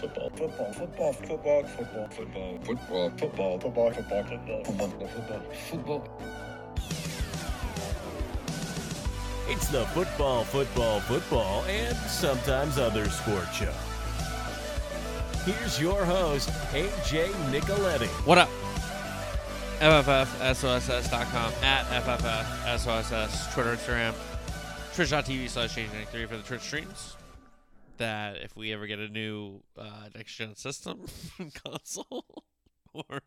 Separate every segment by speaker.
Speaker 1: football, football, football, football, football, football, football, football, football, football, football, football, football, football.
Speaker 2: It's the football, football, football, and sometimes other sport show. Here's your host, AJ Nicoletti.
Speaker 3: What up? FFFSOSS.com at FFFSOSS, Twitter, Instagram, twitch.tv slash change3 for the Twitch streams. That if we ever get a new uh, next gen system, console, or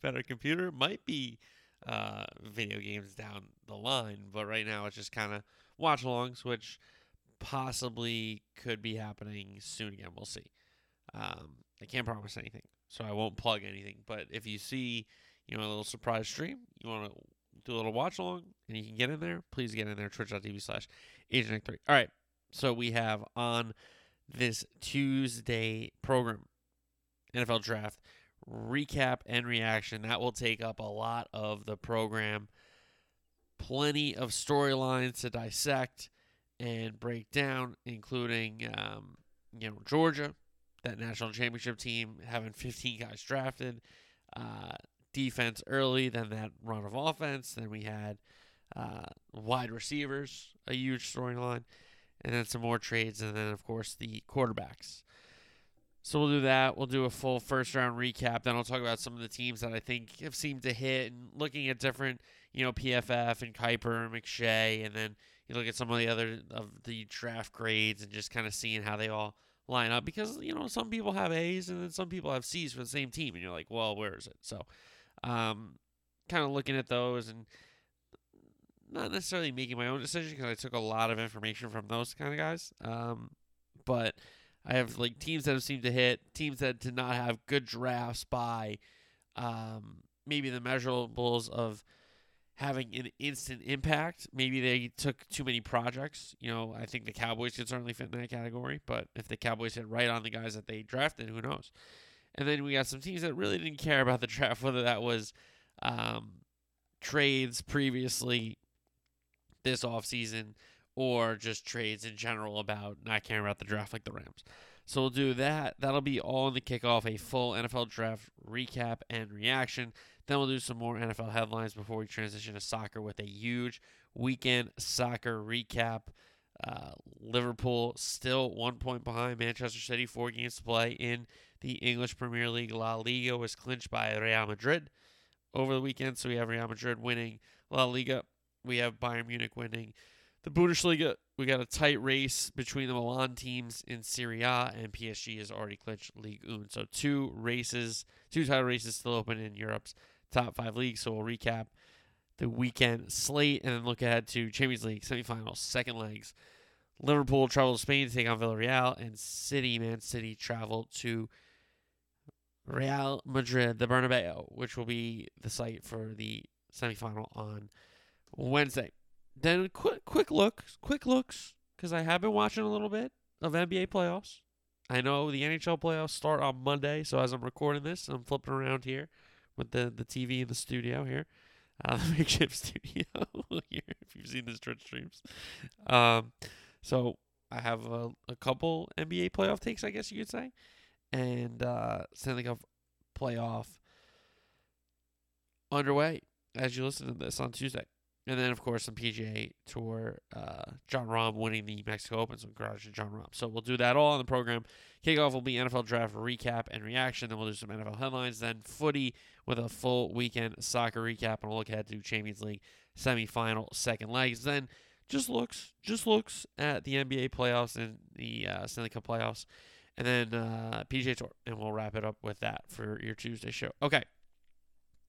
Speaker 3: better computer, might be uh, video games down the line. But right now, it's just kind of watch alongs, which possibly could be happening soon again. We'll see. Um, I can't promise anything, so I won't plug anything. But if you see, you know, a little surprise stream, you want to do a little watch along, and you can get in there, please get in there. Twitch.tv slash Agent 3 All right, so we have on this Tuesday program NFL Draft recap and reaction. That will take up a lot of the program. Plenty of storylines to dissect and break down, including um, you know Georgia, that national championship team having 15 guys drafted, uh, defense early, then that run of offense, then we had uh, wide receivers, a huge storyline, and then some more trades, and then of course the quarterbacks. So we'll do that. We'll do a full first round recap. Then I'll talk about some of the teams that I think have seemed to hit and looking at different, you know, PFF and Kiper and McShay, and then you look at some of the other of the draft grades and just kind of seeing how they all line up because you know some people have A's and then some people have C's for the same team, and you're like, well, where is it? So, um, kind of looking at those and not necessarily making my own decision because I took a lot of information from those kind of guys. Um, but I have like teams that have seemed to hit, teams that did not have good drafts by um, maybe the measurables of having an instant impact. Maybe they took too many projects. You know, I think the Cowboys could certainly fit in that category, but if the Cowboys hit right on the guys that they drafted, who knows? And then we got some teams that really didn't care about the draft, whether that was um, trades previously this offseason or just trades in general about not caring about the draft like the Rams. So we'll do that. That'll be all in the kickoff, a full NFL draft recap and reaction. Then we'll do some more NFL headlines before we transition to soccer with a huge weekend soccer recap. Uh, Liverpool still one point behind Manchester City, four games to play in the English Premier League. La Liga was clinched by Real Madrid over the weekend, so we have Real Madrid winning La Liga. We have Bayern Munich winning the Bundesliga. We got a tight race between the Milan teams in Serie A, and PSG has already clinched League One. So two races, two title races still open in Europe's top five leagues. So we'll recap the weekend slate and then look ahead to Champions League semifinals, second legs. Liverpool travel to Spain to take on Villarreal, and City, Man City, travel to Real Madrid, the Bernabeu, which will be the site for the semifinal on Wednesday. Then quick, quick looks, quick looks, because I have been watching a little bit of NBA playoffs. I know the NHL playoffs start on Monday, so as I'm recording this, I'm flipping around here with the, the TV in the studio here, uh, the makeshift studio here. If you've seen the Twitch streams, um, so I have a, a couple NBA playoff takes, I guess you could say, and uh, Stanley Cup playoff underway as you listen to this on Tuesday. And then, of course, some PGA Tour. Uh, Jon Rahm winning the Mexico Open. So, congrats to Jon Rahm. So, we'll do that all on the program. Kickoff will be NFL draft recap and reaction. Then, we'll do some NFL headlines. Then, footy with a full weekend soccer recap. And we'll look ahead to Champions League semifinal second legs. Then, just looks, just looks at the NBA playoffs and the uh, Stanley Cup playoffs. And then uh, PGA Tour. And we'll wrap it up with that for your Tuesday show. Okay.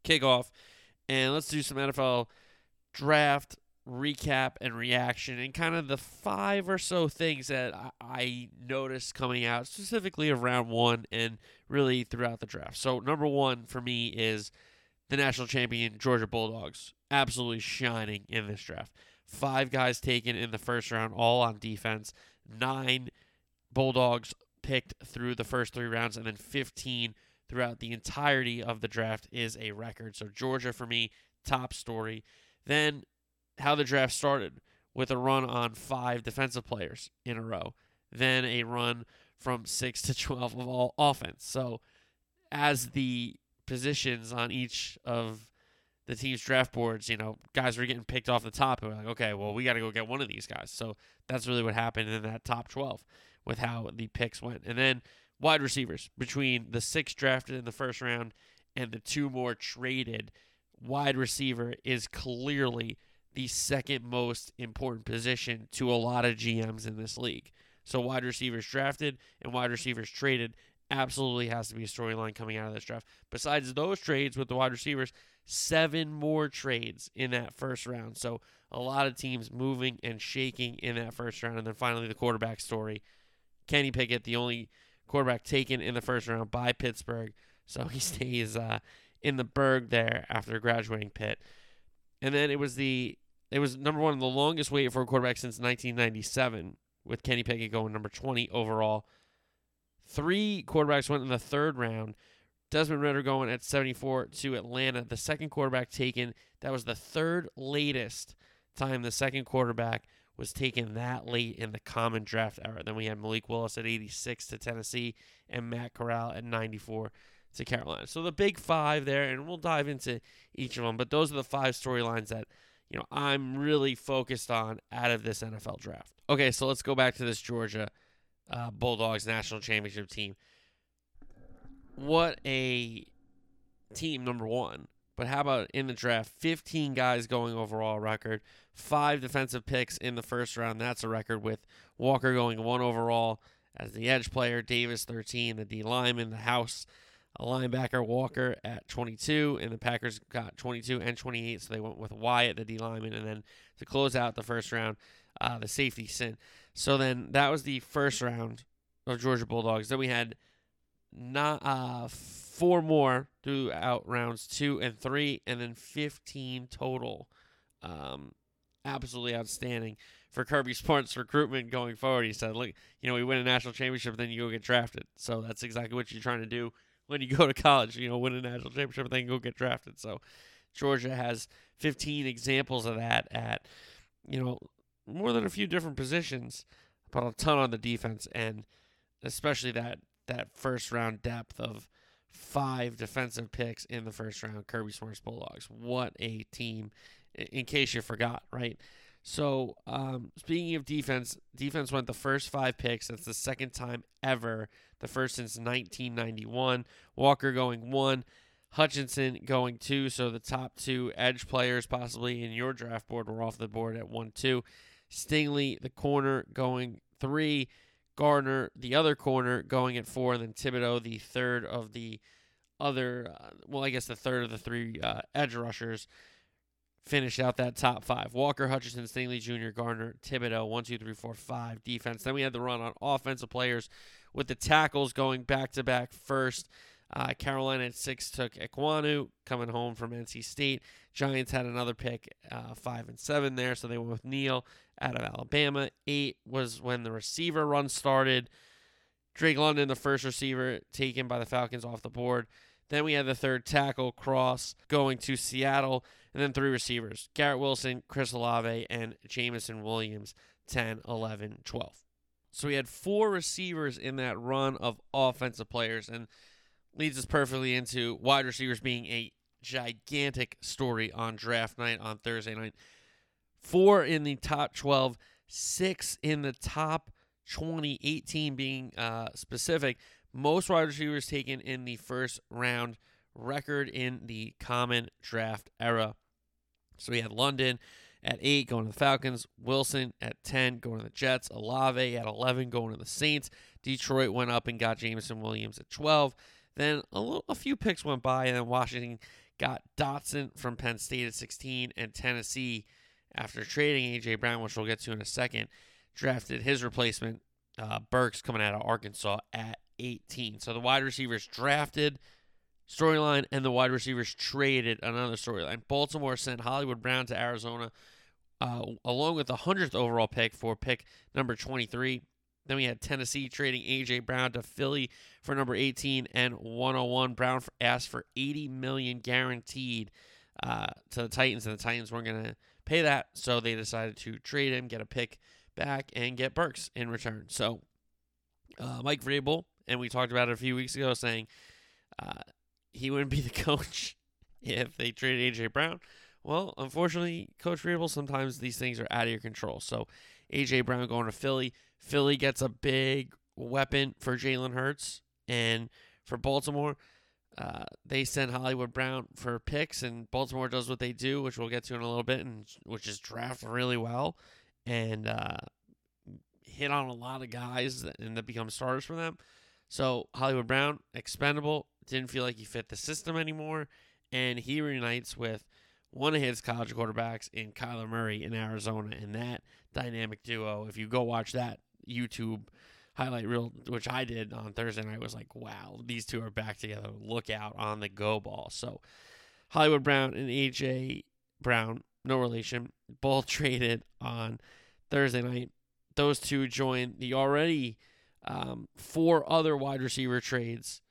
Speaker 3: Kickoff. And let's do some NFL draft recap and reaction and kind of the five or so things that I, noticed coming out specifically of round one and really throughout the draft. So, number one for me is the national champion Georgia Bulldogs, absolutely shining in this draft. Five guys taken in the first round, all on defense. Nine Bulldogs picked through the first three rounds, and then 15 throughout the entirety of the draft is a record. So, Georgia for me, top story. Then how the draft started with a run on five defensive players in a row. Then a run from 6 to 12 of all offense. So as the positions on each of the team's draft boards, you know, guys were getting picked off the top, and we're like, okay, well, we got to go get one of these guys. So that's really what happened in that top 12 with how the picks went. And then wide receivers between the six drafted in the first round and the two more traded, wide receiver is clearly the second most important position to a lot of GMs in this league. So wide receivers drafted and wide receivers traded absolutely has to be a storyline coming out of this draft. Besides those trades with the wide receivers, seven more trades in that first round. So a lot of teams moving and shaking in that first round. And then finally, the quarterback story. Kenny Pickett, the only quarterback taken in the first round by Pittsburgh. So he stays uh, in the Burgh there after graduating Pitt. And then it was the it was number one, the longest wait for a quarterback since 1997, with Kenny Pickett going number 20 overall. Three quarterbacks went in the third round. Desmond Ridder going at 74 to Atlanta. The second quarterback taken, that was the third latest time the second quarterback was taken that late in the common draft era. Then we had Malik Willis at 86 to Tennessee and Matt Corral at 94 to Carolina. So the big five there, and we'll dive into each of them. But those are the five storylines that you know I'm really focused on out of this NFL draft. Okay, so let's go back to this Georgia uh, Bulldogs national championship team what a team, number one. But how about in the draft? 15 guys going overall record, five defensive picks in the first round. That's a record with Walker going one overall as the edge player, Davis 13, the D lineman, the house, linebacker Walker at 22, and the Packers got 22 and 28, so they went with Wyatt, the D lineman, and then to close out the first round, uh, the safety Cine. So then that was the first round of Georgia Bulldogs. Then we had not uh four more throughout rounds two and three, and then 15 total. Um, absolutely outstanding for Kirby Smart's recruitment going forward. He said, "Look, you know, we win a national championship, then you go get drafted. So that's exactly what you're trying to do when you go to college. You know, win a national championship, then go get drafted. So Georgia has 15 examples of that at, you know, more than a few different positions, but a ton on the defense, and especially that that first round depth of five defensive picks in the first round. Kirby Smart's Bulldogs. What a team! In case you forgot, right? So, um, speaking of defense, defense went the first five picks. That's the second time ever. The first since 1991. Walker going one, Hutchinson going two. So the top two edge players possibly in your draft board were off the board at one, two. Stingley, the corner, going three. Gardner, the other corner, going at four, and then Thibodeaux, the third of the other, uh, well, I guess the third of the three uh, edge rushers, finish out that top five. Walker, Hutchinson, Stingley Jr., Gardner, Thibodeaux, one, two, three, four, five defense. Then we had the run on offensive players with the tackles going back to back first. Uh, Carolina at six took Ekwonu coming home from NC State. Giants had another pick, uh, five and seven there, so they went with Neal out of Alabama. Eight was when the receiver run started. Drake London, the first receiver taken by the Falcons off the board. Then we had the third tackle, Cross, going to Seattle. And then three receivers Garrett Wilson, Chris Olave, and Jameson Williams, 10, 11, 12. So we had four receivers in that run of offensive players. And leads us perfectly into wide receivers being a gigantic story on draft night on Thursday night. Four in the top 12, six in the top 20, 18 being uh, specific. Most wide receivers taken in the first round, record in the common draft era. So we had London at 8 going to the Falcons, Wilson at 10 going to the Jets, Olave at 11 going to the Saints. Detroit went up and got Jameson Williams at 12. Then a, little, a few picks went by, and then Washington got Dotson from Penn State at 16, and Tennessee, after trading A.J. Brown, which we'll get to in a second, drafted his replacement, uh, Burks, coming out of Arkansas at 18. So the wide receivers drafted storyline, and the wide receivers traded another storyline. Baltimore sent Hollywood Brown to Arizona, uh, along with the 100th overall pick for pick number 23. Then we had Tennessee trading A.J. Brown to Philly for number 18 and 101. Brown asked for 80 million guaranteed uh, to the Titans, and the Titans weren't going to pay that, so they decided to trade him, get a pick back, and get Burks in return. So uh, Mike Vrabel, and we talked about it a few weeks ago, saying uh, he wouldn't be the coach if they traded AJ Brown. Well, unfortunately, Coach Vrabel, sometimes these things are out of your control. So AJ Brown going to Philly. Philly gets a big weapon for Jalen Hurts, and for Baltimore, uh, they send Hollywood Brown for picks, and Baltimore does what they do, which we'll get to in a little bit, and which is draft really well and uh, hit on a lot of guys that, and that become starters for them. So Hollywood Brown, expendable, didn't feel like he fit the system anymore, and he reunites with one of his college quarterbacks in Kyler Murray in Arizona, and that dynamic duo. If you go watch that YouTube highlight reel, which I did on Thursday night, was like, wow, these two are back together. Look out on the go ball. So Hollywood Brown and AJ Brown, no relation, both traded on Thursday night. Those two joined the already um, four other wide receiver trades,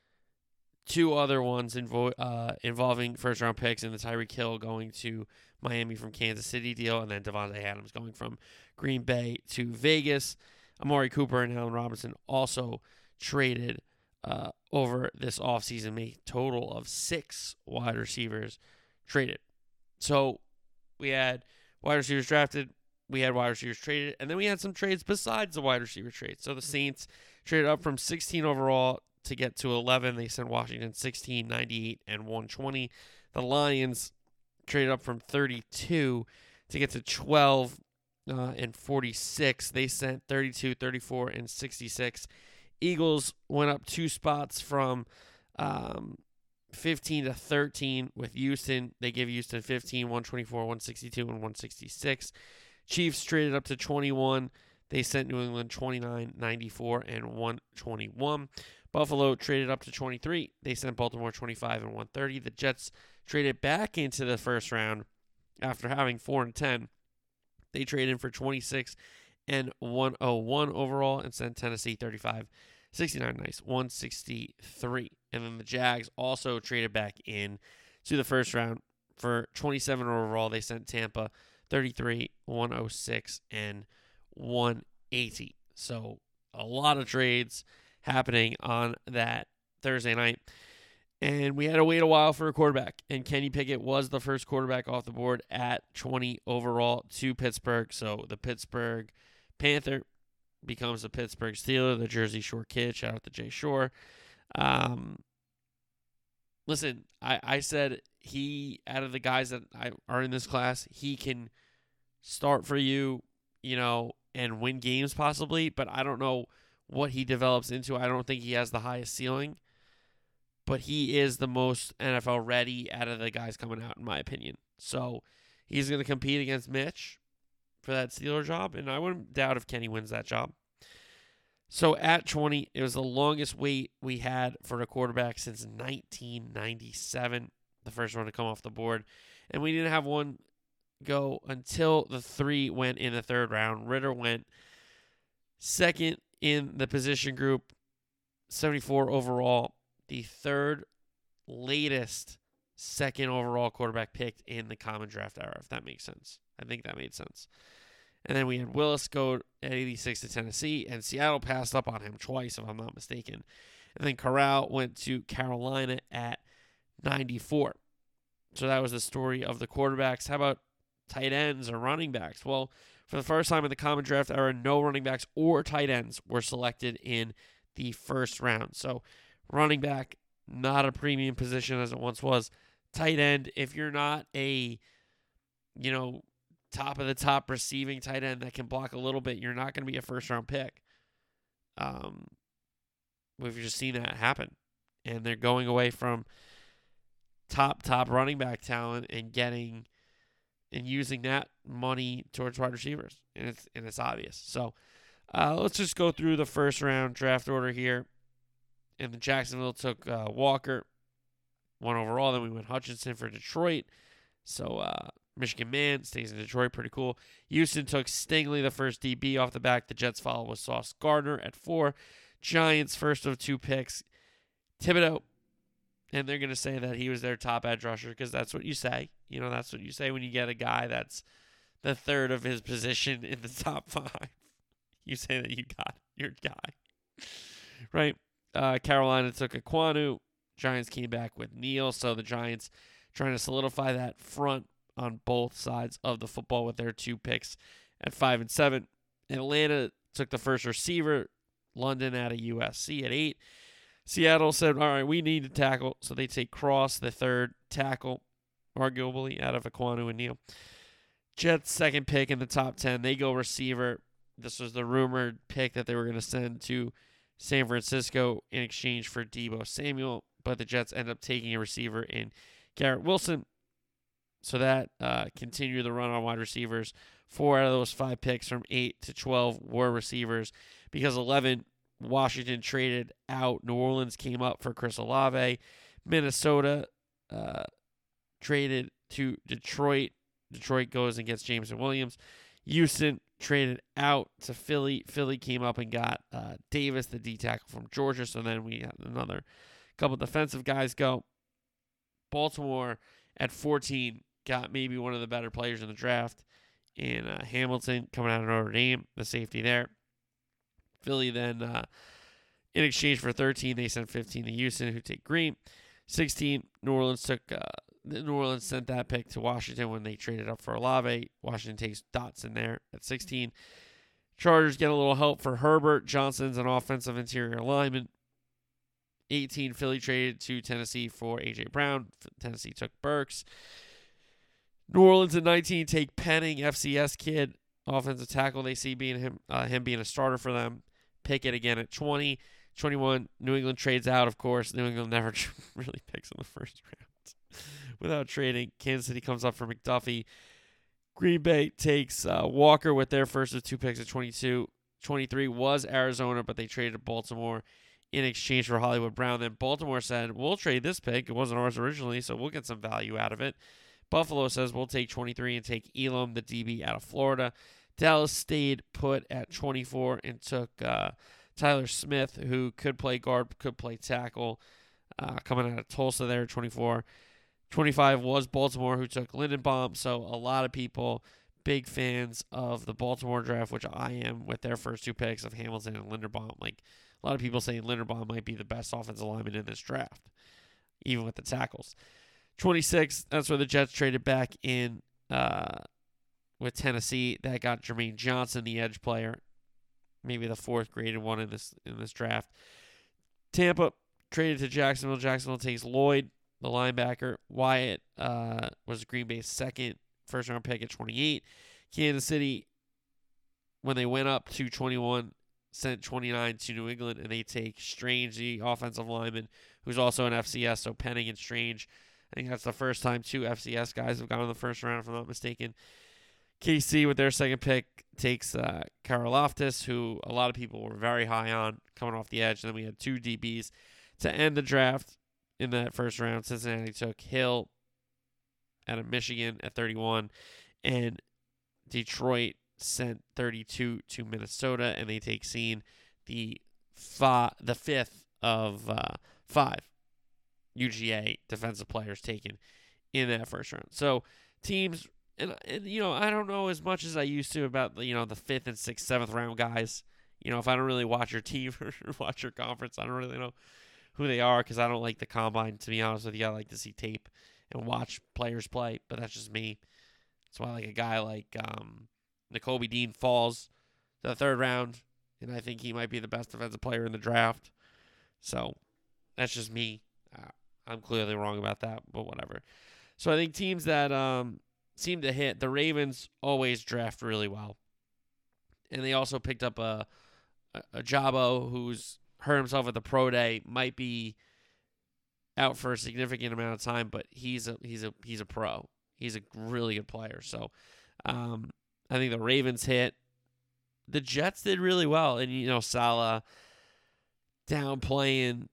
Speaker 3: two other ones invo- uh, involving first round picks, and the Tyreek Hill going to Miami from Kansas City deal, and then Davante Adams going from Green Bay to Vegas. Amari Cooper and Allen Robinson also traded uh, over this offseason, a total of six wide receivers traded. So we had wide receivers drafted, we had wide receivers traded, and then we had some trades besides the wide receiver trades. So the Saints traded up from 16 overall to get to 11. They sent Washington 16, 98, and 120. The Lions traded up from 32 to get to 12 uh, and 46. They sent 32, 34, and 66. Eagles went up two spots from um, 15 to 13 with Houston. They give Houston 15, 124, 162, and 166. Chiefs traded up to 21. They sent New England 29, 94, and 121. Buffalo traded up to 23. They sent Baltimore 25 and 130. The Jets traded back into the first round after having 4 and 10. They traded in for 26 and 101 overall and sent Tennessee 35 69 nice 163 and then the Jags also traded back in to the first round for 27 overall they sent Tampa 33, 106, and 180. So a lot of trades happening on that Thursday night. And we had to wait a while for a quarterback. And Kenny Pickett was the first quarterback off the board at 20 overall to Pittsburgh. So the Pittsburgh Panther becomes the Pittsburgh Steeler, the Jersey Shore kid. Shout out to Jay Shore. Um, listen, I, I said he out of the guys that I, are in this class, he can start for you, you know, and win games possibly, but I don't know what he develops into. I don't think he has the highest ceiling, but he is the most NFL ready out of the guys coming out, in my opinion. So he's going to compete against Mitch for that Steeler job, and I wouldn't doubt if Kenny wins that job. So at 20, it was the longest wait we had for a quarterback since 1997, the first one to come off the board. And we didn't have one go until the three went in the third round. Ridder went second in the position group, 74 overall, the third latest second overall quarterback picked in the common draft era, if that makes sense. I think that made sense. And then we had Willis go at 86 to Tennessee, and Seattle passed up on him twice, if I'm not mistaken. And then Corral went to Carolina at 94. So that was the story of the quarterbacks. How about tight ends or running backs? Well, for the first time in the common draft era, no running backs or tight ends were selected in the first round. So, running back, not a premium position as it once was. Tight end, if you're not a, you know, top of the top receiving tight end that can block a little bit, you're not going to be a first round pick. Um, we've just seen that happen. And they're going away from top, top running back talent and getting and using that money towards wide receivers, and it's and it's obvious. So uh, let's just go through the first round draft order here. And the Jacksonville took uh, Walker, one overall. Then we went Hutchinson for Detroit. So uh, Michigan man stays in Detroit, pretty cool. Houston took Stingley, the first DB off the back. The Jets follow with Sauce Gardner at four. Giants first of two picks. Thibodeaux and they're going to say that he was their top edge rusher because that's what you say. You know, that's what you say when you get a guy that's the third of his position in the top five. You say that you got your guy. right? Uh, Carolina took Ekwonu. Giants came back with Neal. So the Giants trying to solidify that front on both sides of the football with their two picks at five and seven. Atlanta took the first receiver. London out of USC at eight. Seattle said, all right, we need to tackle. So they take Cross, the third tackle, arguably out of Ekwonu and Neal. Jets second pick in the top 10. They go receiver. This was the rumored pick that they were going to send to San Francisco in exchange for Deebo Samuel, but the Jets end up taking a receiver in Garrett Wilson. So that uh, continued the run on wide receivers. Four out of those five picks from 8 to 12 were receivers because 11 Washington traded out. New Orleans came up for Chris Olave. Minnesota uh, traded to Detroit. Detroit goes and gets Jameson Williams. Houston traded out to Philly. Philly came up and got uh, Davis, the D tackle from Georgia. So then we had another couple defensive guys go. Baltimore at 14 got maybe one of the better players in the draft in uh, Hamilton coming out of Notre Dame, the safety there. Philly then, uh, in exchange for 13, they sent 15 to Houston, who take Green. 16, New Orleans took. Uh, New Orleans sent that pick to Washington when they traded up for Olave. Washington takes Dotson there at 16. Chargers get a little help for Herbert. Johnson's an offensive interior lineman. 18, Philly traded to Tennessee for A.J. Brown. Tennessee took Burks. New Orleans at 19 take Penning, FCS kid, offensive tackle. They see being him, uh, him being a starter for them. Pickett again at 20. 21, New England trades out, of course. New England never really picks in the first round without trading. Kansas City comes up for McDuffie. Green Bay takes uh, Walker with their first of two picks at 22. 23 was Arizona, but they traded Baltimore in exchange for Hollywood Brown. Then Baltimore said, We'll trade this pick. It wasn't ours originally, so we'll get some value out of it. Buffalo says, We'll take 23 and take Elam, the DB out of Florida. Dallas stayed put at 24 and took uh, Tyler Smith, who could play guard, could play tackle, uh, coming out of Tulsa there, 24. 25 was Baltimore, who took Linderbaum. So a lot of people, big fans of the Baltimore draft, which I am with their first two picks of Hamilton and Linderbaum. Like a lot of people saying Linderbaum might be the best offensive lineman in this draft, even with the tackles. 26, that's where the Jets traded back in uh, with Tennessee. That got Jermaine Johnson, the edge player, maybe the fourth graded one in this in this draft. Tampa traded to Jacksonville. Jacksonville takes Lloyd, the linebacker. Wyatt uh, was Green Bay's second first round pick at 28. Kansas City, when they went up to 21, sent 29 to New England, and they take Strange, the offensive lineman, who's also an FCS. So Penning and Strange. I think that's the first time two FCS guys have gone in the first round, if I'm not mistaken. KC with their second pick takes uh, Karlaftis, who a lot of people were very high on coming off the edge. And then we had two DBs to end the draft in that first round. Cincinnati took Hill out of Michigan at 31, and Detroit sent 32 to Minnesota, and they take Cine the fi- the fifth of uh, five UGA defensive players taken in that first round. So teams and, and you know I don't know as much as I used to about the you know the fifth and sixth, seventh round guys. You know if I don't really watch your team or watch your conference, I don't really know who they are because I don't like the combine. To be honest with you, I like to see tape and watch players play, but that's just me. That's why like a guy like um, Nakobe Dean falls to the third round, and I think he might be the best defensive player in the draft. So that's just me. Uh, I'm clearly wrong about that, but whatever. So I think teams that um, seem to hit the Ravens always draft really well, and they also picked up a a, Jabo who's hurt himself at the pro day, might be out for a significant amount of time, but he's a he's a he's a pro. He's a really good player. So um, I think the Ravens hit. The Jets did really well, and you know Saleh downplaying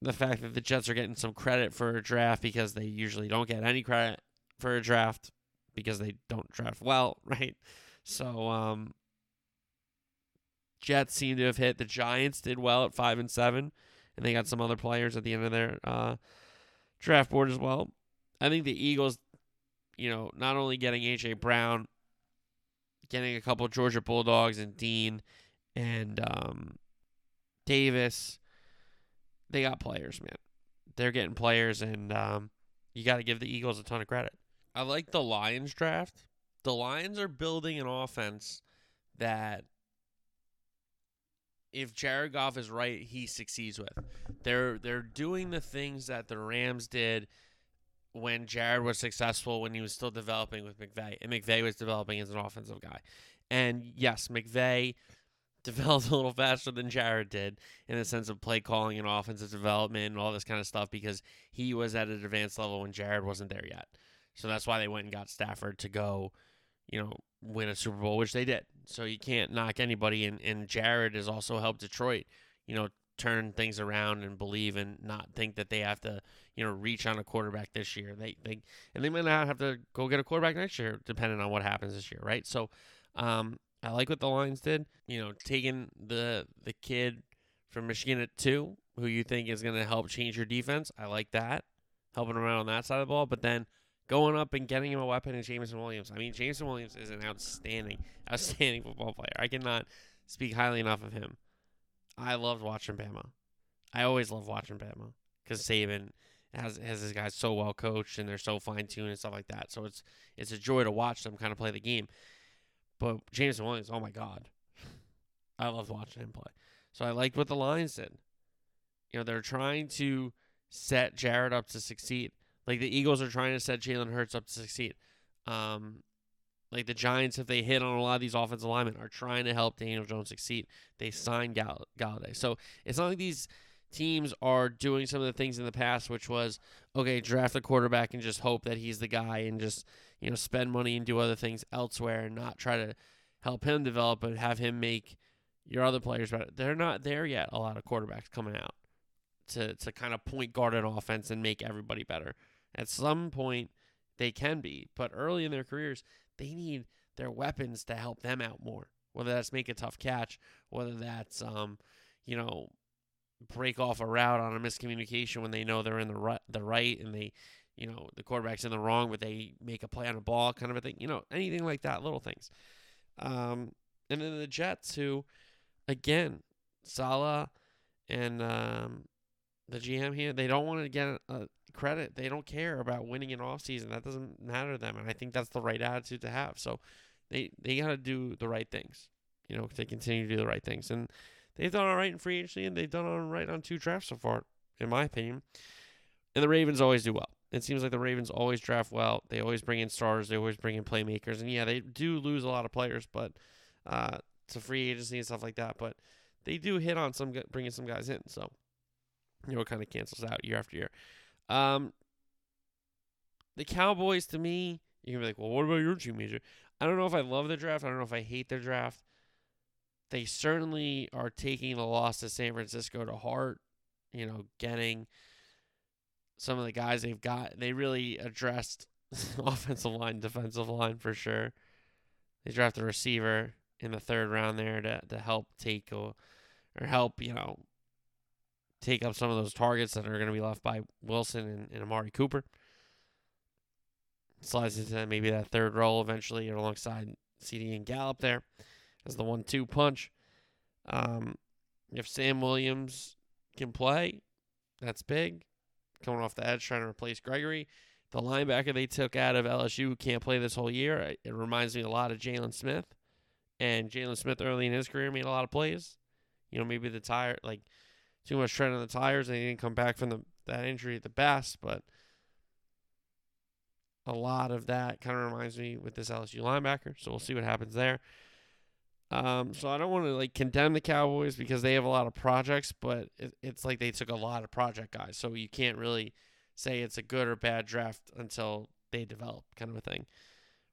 Speaker 3: the fact that the Jets are getting some credit for a draft because they usually don't get any credit for a draft because they don't draft well, right? So um, Jets seem to have hit. The Giants did well at five and seven, and they got some other players at the end of their uh, draft board as well. I think the Eagles, you know, not only getting AJ Brown, getting a couple Georgia Bulldogs and Dean, and um, Davis. They got players, man. They're getting players, and um, you got to give the Eagles a ton of credit. I like the Lions draft. The Lions are building an offense that if Jared Goff is right, he succeeds with. They're they're doing the things that the Rams did when Jared was successful when he was still developing with McVay. And McVay was developing as an offensive guy. And yes, McVay developed a little faster than Jared did in the sense of play calling and offensive development and all this kind of stuff because he was at an advanced level when Jared wasn't there yet. So that's why they went and got Stafford to go, you know, win a Super Bowl, which they did. So you can't knock anybody. And, and Jared has also helped Detroit, you know, turn things around and believe and not think that they have to, you know, reach on a quarterback this year. They they and they might not have to go get a quarterback next year, depending on what happens this year, right? So, um, I like what the Lions did. You know, taking the the kid from Michigan at two, who you think is going to help change your defense. I like that, helping out on that side of the ball. But then going up and getting him a weapon in Jameson Williams. I mean, Jameson Williams is an outstanding, outstanding football player. I cannot speak highly enough of him. I loved watching Bama. I always love watching Bama because Saban has has his guys so well coached and they're so fine tuned and stuff like that. So it's it's a joy to watch them kind of play the game. But Jameson Williams, oh my God, I loved watching him play. So I liked what the Lions did. You know, they're trying to set Jared up to succeed. Like the Eagles are trying to set Jalen Hurts up to succeed. Um, like the Giants, if they hit on a lot of these offensive linemen, are trying to help Daniel Jones succeed. They signed Gall- Golladay. So it's not like these teams are doing some of the things in the past, which was, okay, draft a quarterback and just hope that he's the guy and just, you know, spend money and do other things elsewhere and not try to help him develop, but have him make your other players better. They're not there yet, a lot of quarterbacks coming out to, to kind of point guard an offense and make everybody better. At some point, they can be, but early in their careers, they need their weapons to help them out more. Whether that's make a tough catch, whether that's um, you know, break off a route on a miscommunication when they know they're in the right, the right and they, you know, the quarterback's in the wrong, but they make a play on a ball, kind of a thing. You know, anything like that, little things. Um, and then the Jets, who, again, Saleh and um, the GM here, they don't want to get a, credit. They don't care about winning an off season. That doesn't matter to them, and I think that's the right attitude to have. So they they got to do the right things, you know, to continue to do the right things. And they've done all right in free agency, and they've done all right on two drafts so far, in my opinion. And the Ravens always do well. It seems like the Ravens always draft well. They always bring in stars. They always bring in playmakers. And yeah, they do lose a lot of players, but uh, to free agency and stuff like that. But they do hit on some bringing some guys in. So you know, it kind of cancels out year after year. Um, the Cowboys, to me, you can be like, well, what about your team, Major? I don't know if I love the draft. I don't know if I hate the draft. They certainly are taking the loss to San Francisco to heart. You know, getting some of the guys they've got. They really addressed offensive line, defensive line for sure. They drafted a receiver in the third round there to to help take or, or help you know take up some of those targets that are going to be left by Wilson and, and Amari Cooper. Slides into maybe that third role eventually or alongside CeeDee and Gallup there as the one two punch. Um, if Sam Williams can play, that's big. Coming off the edge, trying to replace Gregory. The linebacker they took out of LSU can't play this whole year. It reminds me a lot of Jaylon Smith. And Jaylon Smith early in his career made a lot of plays. You know, maybe the tire, like too much tread on the tires and he didn't come back from the, that injury at the best, but a lot of that kind of reminds me with this LSU linebacker. So we'll see what happens there. Um, so I don't want to like condemn the Cowboys because they have a lot of projects, but it, it's like they took a lot of project guys. So you can't really say it's a good or bad draft until they develop, kind of a thing.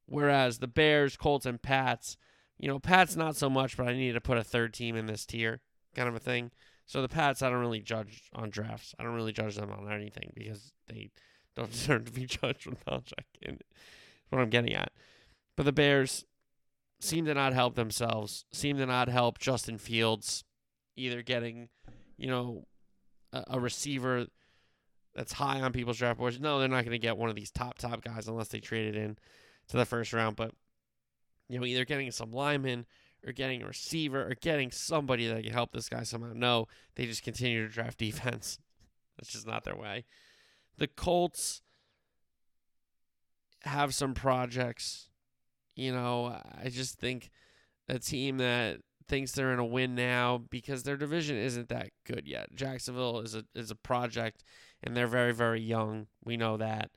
Speaker 3: Whereas the Bears, Colts, and Pats, you know, Pats not so much, but I need to put a third team in this tier, kind of a thing. So the Pats, I don't really judge on drafts. I don't really judge them on anything because they don't deserve to be judged with Belichick. And what I'm getting at. But the Bears seem to not help themselves. Seem to not help Justin Fields, either getting, you know, a, a receiver that's high on people's draft boards. No, they're not going to get one of these top top guys unless they trade it in to the first round. But you know, either getting some linemen or getting a receiver or getting somebody that can help this guy somehow. No, they just continue to draft defense. That's just not their way. The Colts have some projects. You know, I just think a team that thinks they're in a win now because their division isn't that good yet. Jacksonville is a is a project and they're very very young. We know that.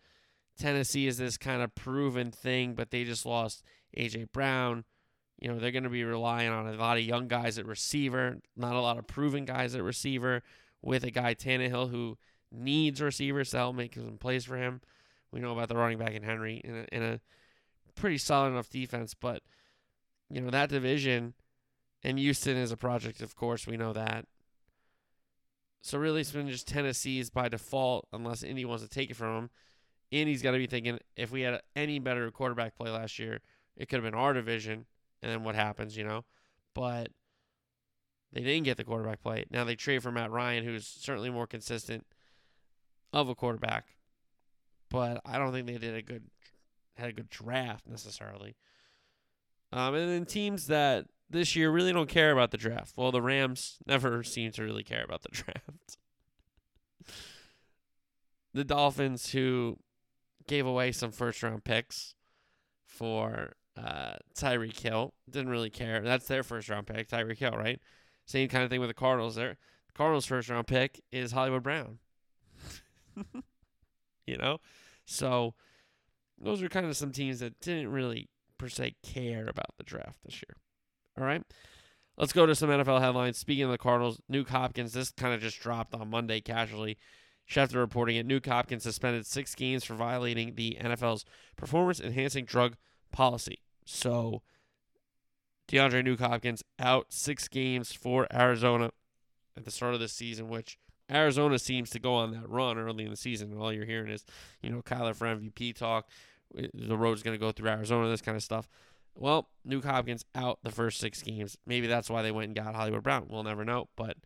Speaker 3: Tennessee is this kind of proven thing, but they just lost AJ Brown. You know, they're going to be relying on a lot of young guys at receiver, not a lot of proven guys at receiver with a guy Tannehill who needs receivers to help make some plays for him. We know about the running back in Henry in a, in a pretty solid enough defense, but you know that division and Houston is a project, of course. We know that. So really, it's been just Tennessee's by default, unless Indy wants to take it from them. Indy's got to be thinking if we had any better quarterback play last year, it could have been our division, and then what happens, you know? But they didn't get the quarterback play. Now they trade for Matt Ryan, who's certainly more consistent of a quarterback, but I don't think they did a good had a good draft necessarily. Um, and then teams that this year really don't care about the draft. Well, the Rams never seem to really care about the draft. the Dolphins, who gave away some first round picks for uh, Tyreek Hill, didn't really care. That's their first round pick, Tyreek Hill, right? Same kind of thing with the Cardinals. There, the Cardinals' first round pick is Hollywood Brown. you know, so those are kind of some teams that didn't really per se care about the draft this year. All right. Let's go to some NFL headlines. Speaking of the Cardinals, Nuk Hopkins, this kind of just dropped on Monday casually. Schefter reporting it. Nuk Hopkins suspended six games for violating the NFL's performance enhancing drug policy. So, DeAndre Nuk Hopkins out six games for Arizona at the start of the season, which Arizona seems to go on that run early in the season. And all you're hearing is, you know, Kyler for MVP talk. Eh, the road's going to go through Arizona, this kind of stuff. Well, Nuk Hopkins out the first six games. Maybe that's why they went and got Hollywood Brown. We'll never know, but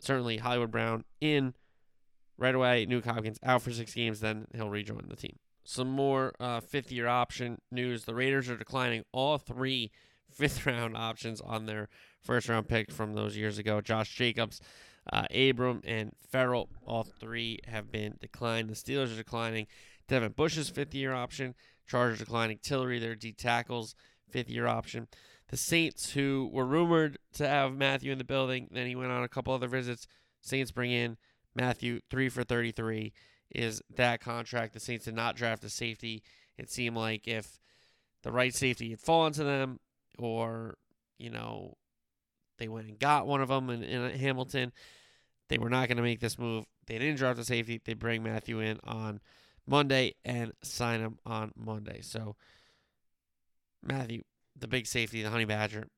Speaker 3: certainly Hollywood Brown in right away. Nuk Hopkins out for six games, then he'll rejoin the team. Some more uh, fifth year option news. The Raiders are declining all three fifth round options on their first round pick from those years ago. Josh Jacobs, uh, Abram, and Ferrell. all three have been declined. The Steelers are declining Devin Bush's fifth year option. Chargers declining Tillery, their D tackles, fifth year option. The Saints, who were rumored to have Mathieu in the building, then he went on a couple other visits. Saints bring in Mathieu, three for 33 is that contract. The Saints did not draft a safety. It seemed like if the right safety had fallen to them, or, you know, they went and got one of them in, in Hamilton, they were not going to make this move. They didn't draft a safety. They bring Mathieu in on Monday and sign him on Monday. So Mathieu, the big safety, the Honey Badger,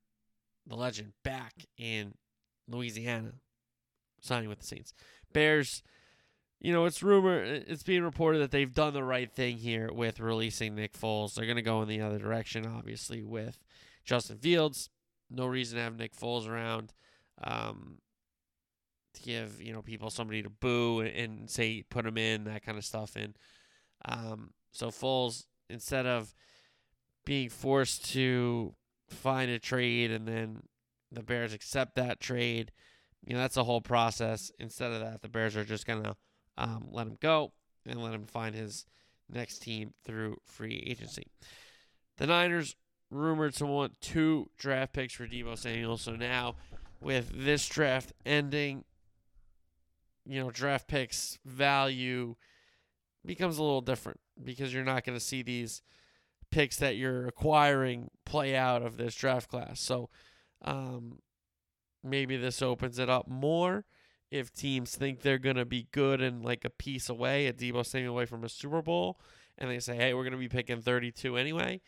Speaker 3: the legend, back in Louisiana, signing with the Saints. Bears, you know, it's rumor, it's being reported that they've done the right thing here with releasing Nick Foles. They're going to go in the other direction, obviously, with Justin Fields. No reason to have Nick Foles around. Um, to give you know people somebody to boo and say put him in that kind of stuff and um, so Foles instead of being forced to find a trade and then the Bears accept that trade, you know that's a whole process. Instead of that, the Bears are just gonna um, let him go and let him find his next team through free agency. The Niners rumored to want two draft picks for Deebo Samuel. So now, with this draft ending, you know, draft picks value becomes a little different because you're not going to see these picks that you're acquiring play out of this draft class. So um, maybe this opens it up more if teams think they're going to be good and like a piece away, a Deebo Samuel away from a Super Bowl, and they say, hey, we're going to be picking 32 anyway.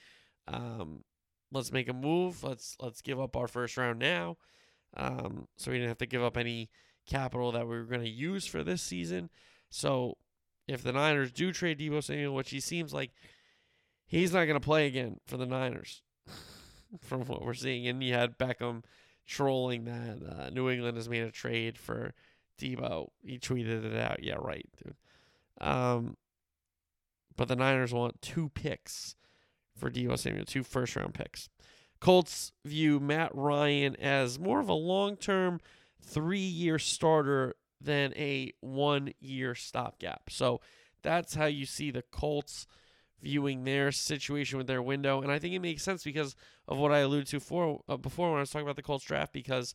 Speaker 3: Um, let's make a move. Let's let's give up our first round now. Um, so we didn't have to give up any capital that we were going to use for this season. So if the Niners do trade Deebo Samuel, which he seems like he's not going to play again for the Niners, from what we're seeing. And you had Beckham trolling that uh, New England has made a trade for Deebo. He tweeted it out. Yeah, right, dude. Um, but the Niners want two picks for Deebo Samuel, two first round picks. Colts view Matt Ryan as more of a long term, three year starter than a one year stopgap. So that's how you see the Colts viewing their situation with their window. And I think it makes sense because of what I alluded to uh, before when I was talking about the Colts draft, because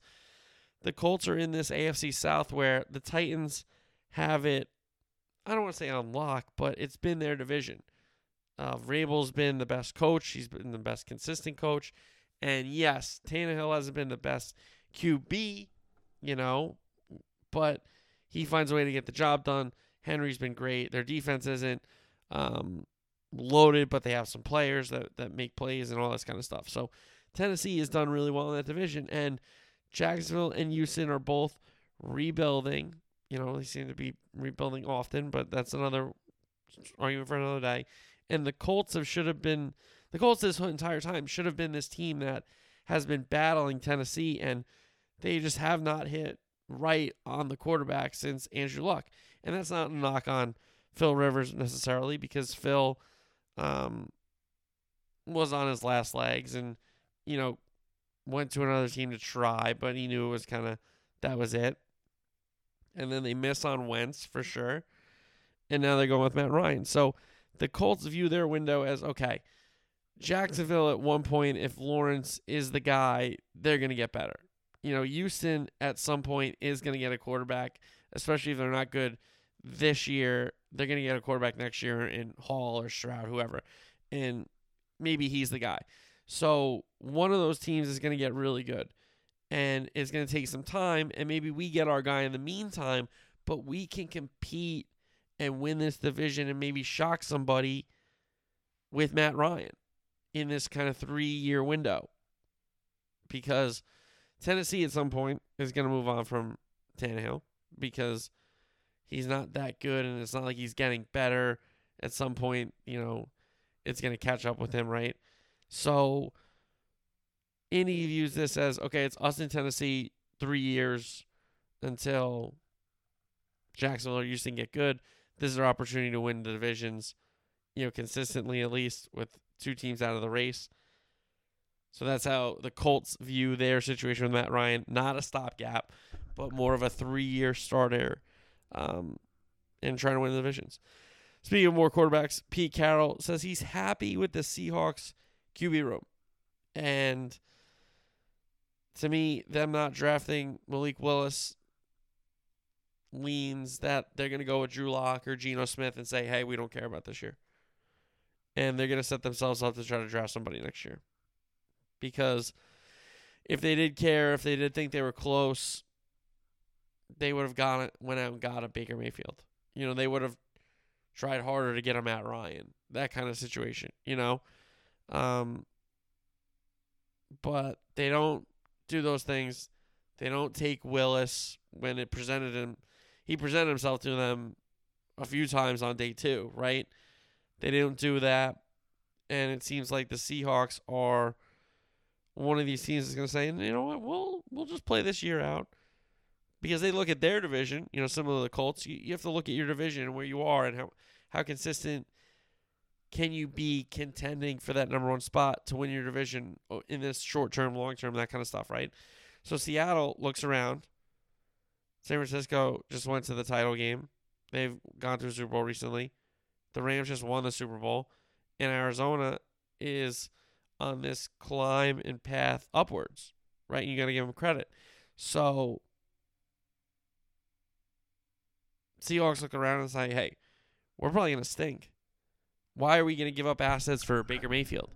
Speaker 3: the Colts are in this AFC South where the Titans have it, I don't want to say on lock, but it's been their division. Uh, Vrabel's been the best coach. He's been the best consistent coach. And yes, Tannehill hasn't been the best QB, you know, but he finds a way to get the job done. Henry's been great. Their defense isn't um, loaded, but they have some players that, that make plays and all this kind of stuff. So Tennessee has done really well in that division. And Jacksonville and Houston are both rebuilding. You know, they seem to be rebuilding often, but that's another argument for another day. And the Colts have should have been the Colts this entire time should have been this team that has been battling Tennessee and they just have not hit right on the quarterback since Andrew Luck. And that's not a knock on Phil Rivers necessarily because Phil um, was on his last legs and, you know, went to another team to try, but he knew it was kind of that was it. And then they miss on Wentz for sure. And now they're going with Matt Ryan. So the Colts view their window as okay, Jacksonville at one point, if Lawrence is the guy, they're going to get better. You know, Houston at some point is going to get a quarterback, especially if they're not good this year. They're going to get a quarterback next year in Hall or Stroud, whoever. And maybe he's the guy. So one of those teams is going to get really good. And it's going to take some time. And maybe we get our guy in the meantime, but we can compete and win this division and maybe shock somebody with Matt Ryan in this kind of three year window. Because Tennessee at some point is going to move on from Tannehill because he's not that good and it's not like he's getting better. At some point, you know, it's going to catch up with him, right? So Indy views this as okay, it's us in Tennessee three years until Jacksonville or Houston get good. This is our opportunity to win the divisions, you know, consistently at least with two teams out of the race. So that's how the Colts view their situation with Matt Ryan. Not a stopgap, but more of a three year starter um, and trying to win the divisions. Speaking of more quarterbacks, Pete Carroll says he's happy with the Seahawks QB room. And to me, them not drafting Malik Willis leans that they're going to go with Drew Lock or Geno Smith and say, hey, we don't care about this year. And they're going to set themselves up to try to draft somebody next year. Because if they did care, if they did think they were close, they would have gone went out and got a Baker Mayfield. You know, they would have tried harder to get a Matt Ryan. That kind of situation, you know? Um, but they don't do those things. They don't take Willis when it presented him. He presented himself to them a few times on day two, right? They didn't do that. And it seems like the Seahawks are one of these teams that's going to say, you know what, we'll we'll just play this year out because they look at their division. You know, similar to the Colts, you, you have to look at your division and where you are and how how consistent can you be contending for that number one spot to win your division uh, in this short term, long term, that kind of stuff, right? So Seattle looks around. San Francisco just went to the title game. They've gone through Super Bowl recently. The Rams just won the Super Bowl. And Arizona is on this climb and path upwards, right? You got to give them credit. So Seahawks look around and say, hey, we're probably going to stink. Why are we going to give up assets for Baker Mayfield?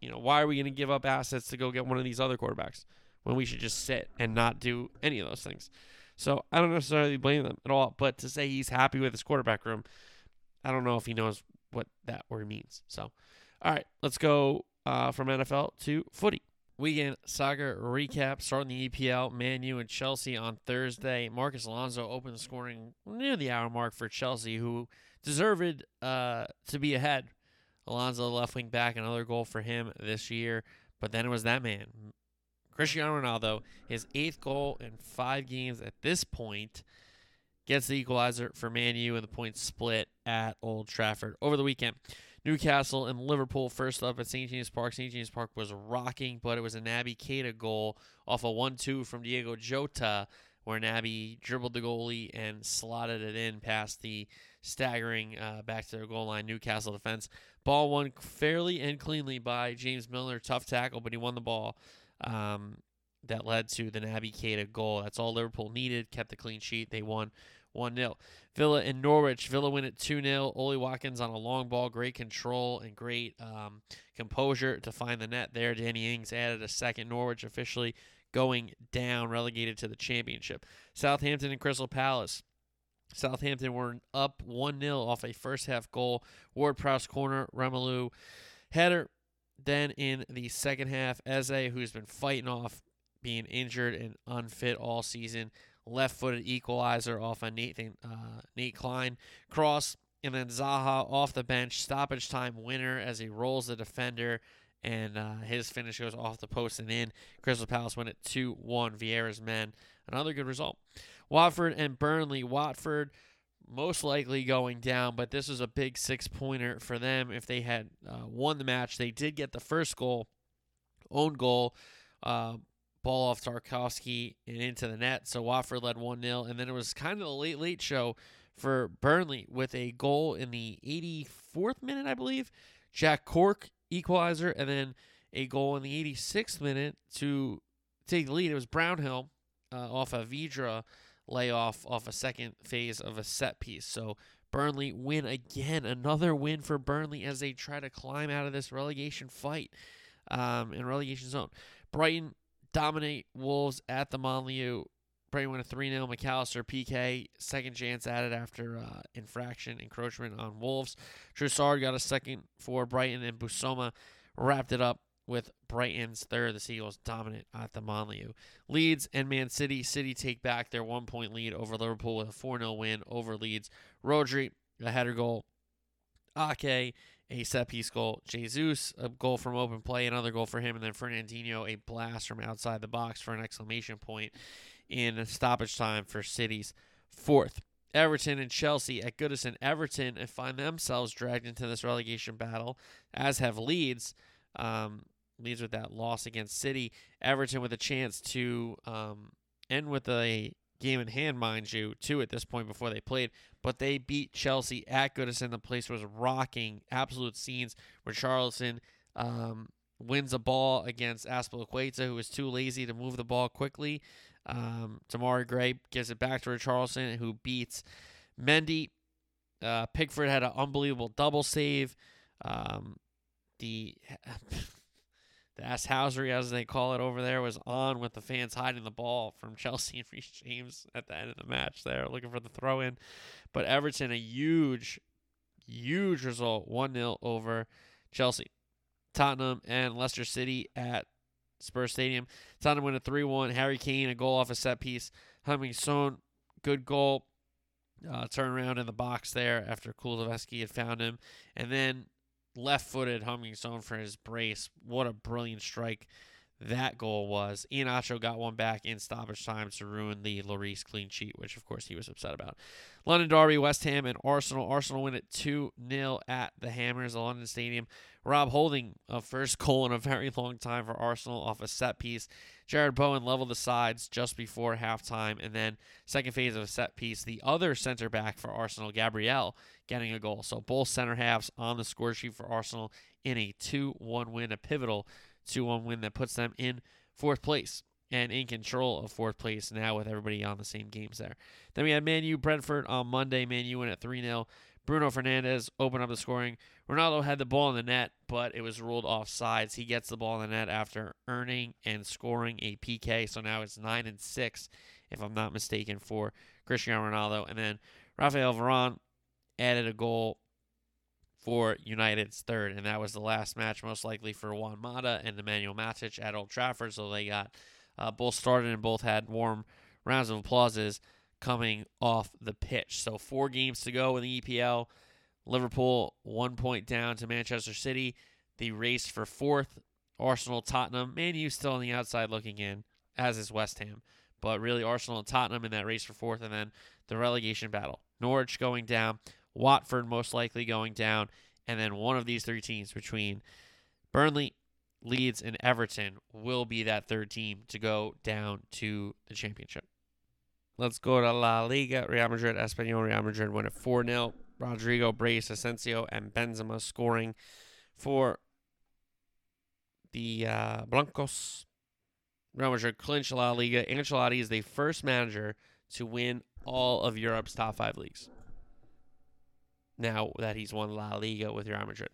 Speaker 3: You know, why are we going to give up assets to go get one of these other quarterbacks when we should just sit and not do any of those things? So I don't necessarily blame them at all. But to say he's happy with his quarterback room, I don't know if he knows what that word means. So, all right, let's go uh, from NFL to footy. Weekend soccer recap starting the EPL. Man U and Chelsea on Thursday. Marcos Alonso opened scoring near the hour mark for Chelsea, who deserved uh, to be ahead. Alonso left wing back, another goal for him this year. But then it was that man, Cristiano Ronaldo, his eighth goal in five games at this point, gets the equalizer for Man U and the points split at Old Trafford over the weekend. Newcastle and Liverpool first up at St. James Park. St. James Park was rocking, but it was a Naby Keita goal off a 1 2 from Diogo Jota, where Naby dribbled the goalie and slotted it in past the staggering uh, back to their goal line Newcastle defense. Ball won fairly and cleanly by James Milner. Tough tackle, but he won the ball. Um, that led to the Naby Keita goal. That's all Liverpool needed. Kept the clean sheet. They won 1 0. Villa and Norwich. Villa win it 2 0. Ollie Watkins on a long ball. Great control and great um, composure to find the net there. Danny Ings added a second. Norwich officially going down, relegated to the championship. Southampton and Crystal Palace. Southampton were up 1 0 off a first half goal. Ward Prowse corner, Romeu header. Then in the second half, Eze, who's been fighting off being injured and unfit all season, left footed equalizer off a Nathan uh, Nate Clyne cross, and then Zaha off the bench, stoppage time winner as he rolls the defender, and uh, his finish goes off the post and in. Crystal Palace win it 2 1. Vieira's men. Another good result. Watford and Burnley. Watford most likely going down, but this was a big six pointer for them if they had uh, won the match. They did get the first goal, own goal. Uh, ball off Tarkowski and into the net. So Watford led 1 0. And then it was kind of a late, late show for Burnley with a goal in the 84th minute, I believe. Jack Cork equalizer, and then a goal in the 86th minute to take the lead. It was Brownhill uh, off a Vydra layoff off a second phase of a set piece. So Burnley win again. Another win for Burnley as they try to climb out of this relegation fight um, in relegation zone. Brighton dominate Wolves at the Molineux. Brighton win a 3 0. McAllister PK, second chance added after uh, infraction, encroachment on Wolves. Trossard got a second for Brighton, and Busoma wrapped it up with Brighton's third. The Seagulls dominant at the Molineux. Leeds and Man City. City take back their one point lead over Liverpool with a 4 0 win over Leeds. Rodri, a header goal. Ake, a set piece goal. Jesus, a goal from open play, another goal for him, and then Fernandinho, a blast from outside the box for an exclamation point in stoppage time for City's fourth. Everton and Chelsea at Goodison. Everton find themselves dragged into this relegation battle, as have Leeds. Um, Leeds with that loss against City. Everton with a chance to um, end with a game in hand, mind you, too, at this point before they played. But they beat Chelsea at Goodison. The place was rocking, absolute scenes. Richarlison um, wins a ball against Azpilicueta, who was too lazy to move the ball quickly. Um, Demarai Gray gives it back to Richarlison, who beats Mendy. Uh, Pickford had an unbelievable double save. Um, the the asshousery, as they call it over there, was on with the fans hiding the ball from Chelsea and Reece James at the end of the match there, looking for the throw in. But Everton, a huge, huge result 1 0 over Chelsea. Tottenham and Leicester City at Spurs Stadium. Tottenham win a 3 1. Harry Kane, a goal off a set piece. Heung-min Son, good goal. Uh, turn around in the box there after Kulusevski had found him. And then left footed Heung-min Son for his brace. What a brilliant strike that goal was. Ian Iheanacho got one back in stoppage time to ruin the Lloris clean sheet, which of course he was upset about. London Derby, West Ham, and Arsenal. Arsenal win it 2 0 at the Hammers, the London Stadium. Rob Holding a first goal in a very long time for Arsenal off a set piece. Jarrod Bowen leveled the sides just before halftime, and then second phase of a set piece. The other center back for Arsenal, Gabriel, getting a goal. So both center halves on the score sheet for Arsenal in a 2 1 win, a pivotal 2 1 win that puts them in fourth place and in control of fourth place now with everybody on the same games there. Then we had Man U Brentford on Monday. Man U at 3 0. Bruno Fernandes opened up the scoring. Ronaldo had the ball in the net, but it was ruled off sides. He gets the ball in the net after earning and scoring a PK. So now it's 9 and 6, if I'm not mistaken, for Cristiano Ronaldo. And then Rafael Varane added a goal for United's third, and that was the last match, most likely for Juan Mata and Emmanuel Matic at Old Trafford. So they got uh, both started and both had warm rounds of applauses coming off the pitch. So four games to go in the EPL. Liverpool one point down to Manchester City. The race for fourth. Arsenal, Tottenham, Man U still on the outside looking in, as is West Ham. But really, Arsenal and Tottenham in that race for fourth, and then the relegation battle. Norwich going down, Watford most likely going down, And then one of these three teams between Burnley, Leeds, and Everton will be that third team to go down to the championship. Let's go to La Liga. Real Madrid, Espanyol. Real Madrid win at 4 0. Rodrygo, Brace, Asensio, and Benzema scoring for the uh, Blancos. Real Madrid clinch La Liga. Ancelotti is the first manager to win all of Europe's top five leagues. Now that he's won La Liga with Real Madrid,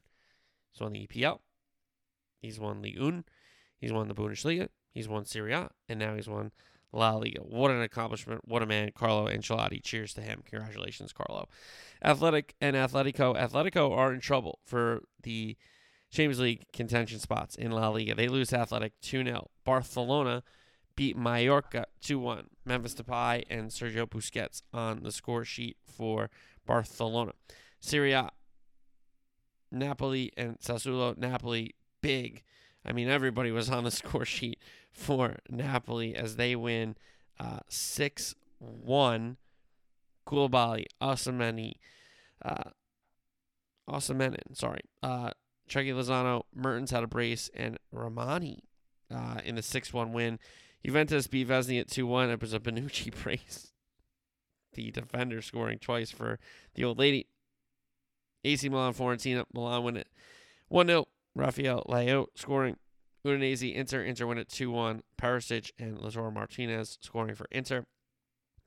Speaker 3: he's won the EPL, he's won Ligue 1, he's won the Bundesliga, he's won Serie A, and now he's won La Liga. What an accomplishment! What a man, Carlo Ancelotti. Cheers to him. Congratulations, Carlo. Athletic and Atletico. Atletico are in trouble for the Champions League contention spots in La Liga. They lose Athletic 2 0. Barcelona beat Mallorca 2 1. Memphis Depay and Sergio Busquets on the score sheet for Barcelona. Serie A. Napoli and Sassuolo. Napoli, big. I mean, everybody was on the score sheet for Napoli as they win uh, 6 uh, 1. Koulibaly, Osimhen, uh, Osimhen, sorry, uh, Chucky Lozano, Mertens had a brace, and Romani uh, in the 6 1 win. Juventus beat Vesny at 2 1. It was a Bonucci brace. The defender scoring twice for the old lady. AC Milan, Fiorentina, Milan win it 1 0. Rafael Leao scoring. Udinese, Inter, Inter win it 2 1. Perisic and Lautaro Martinez scoring for Inter.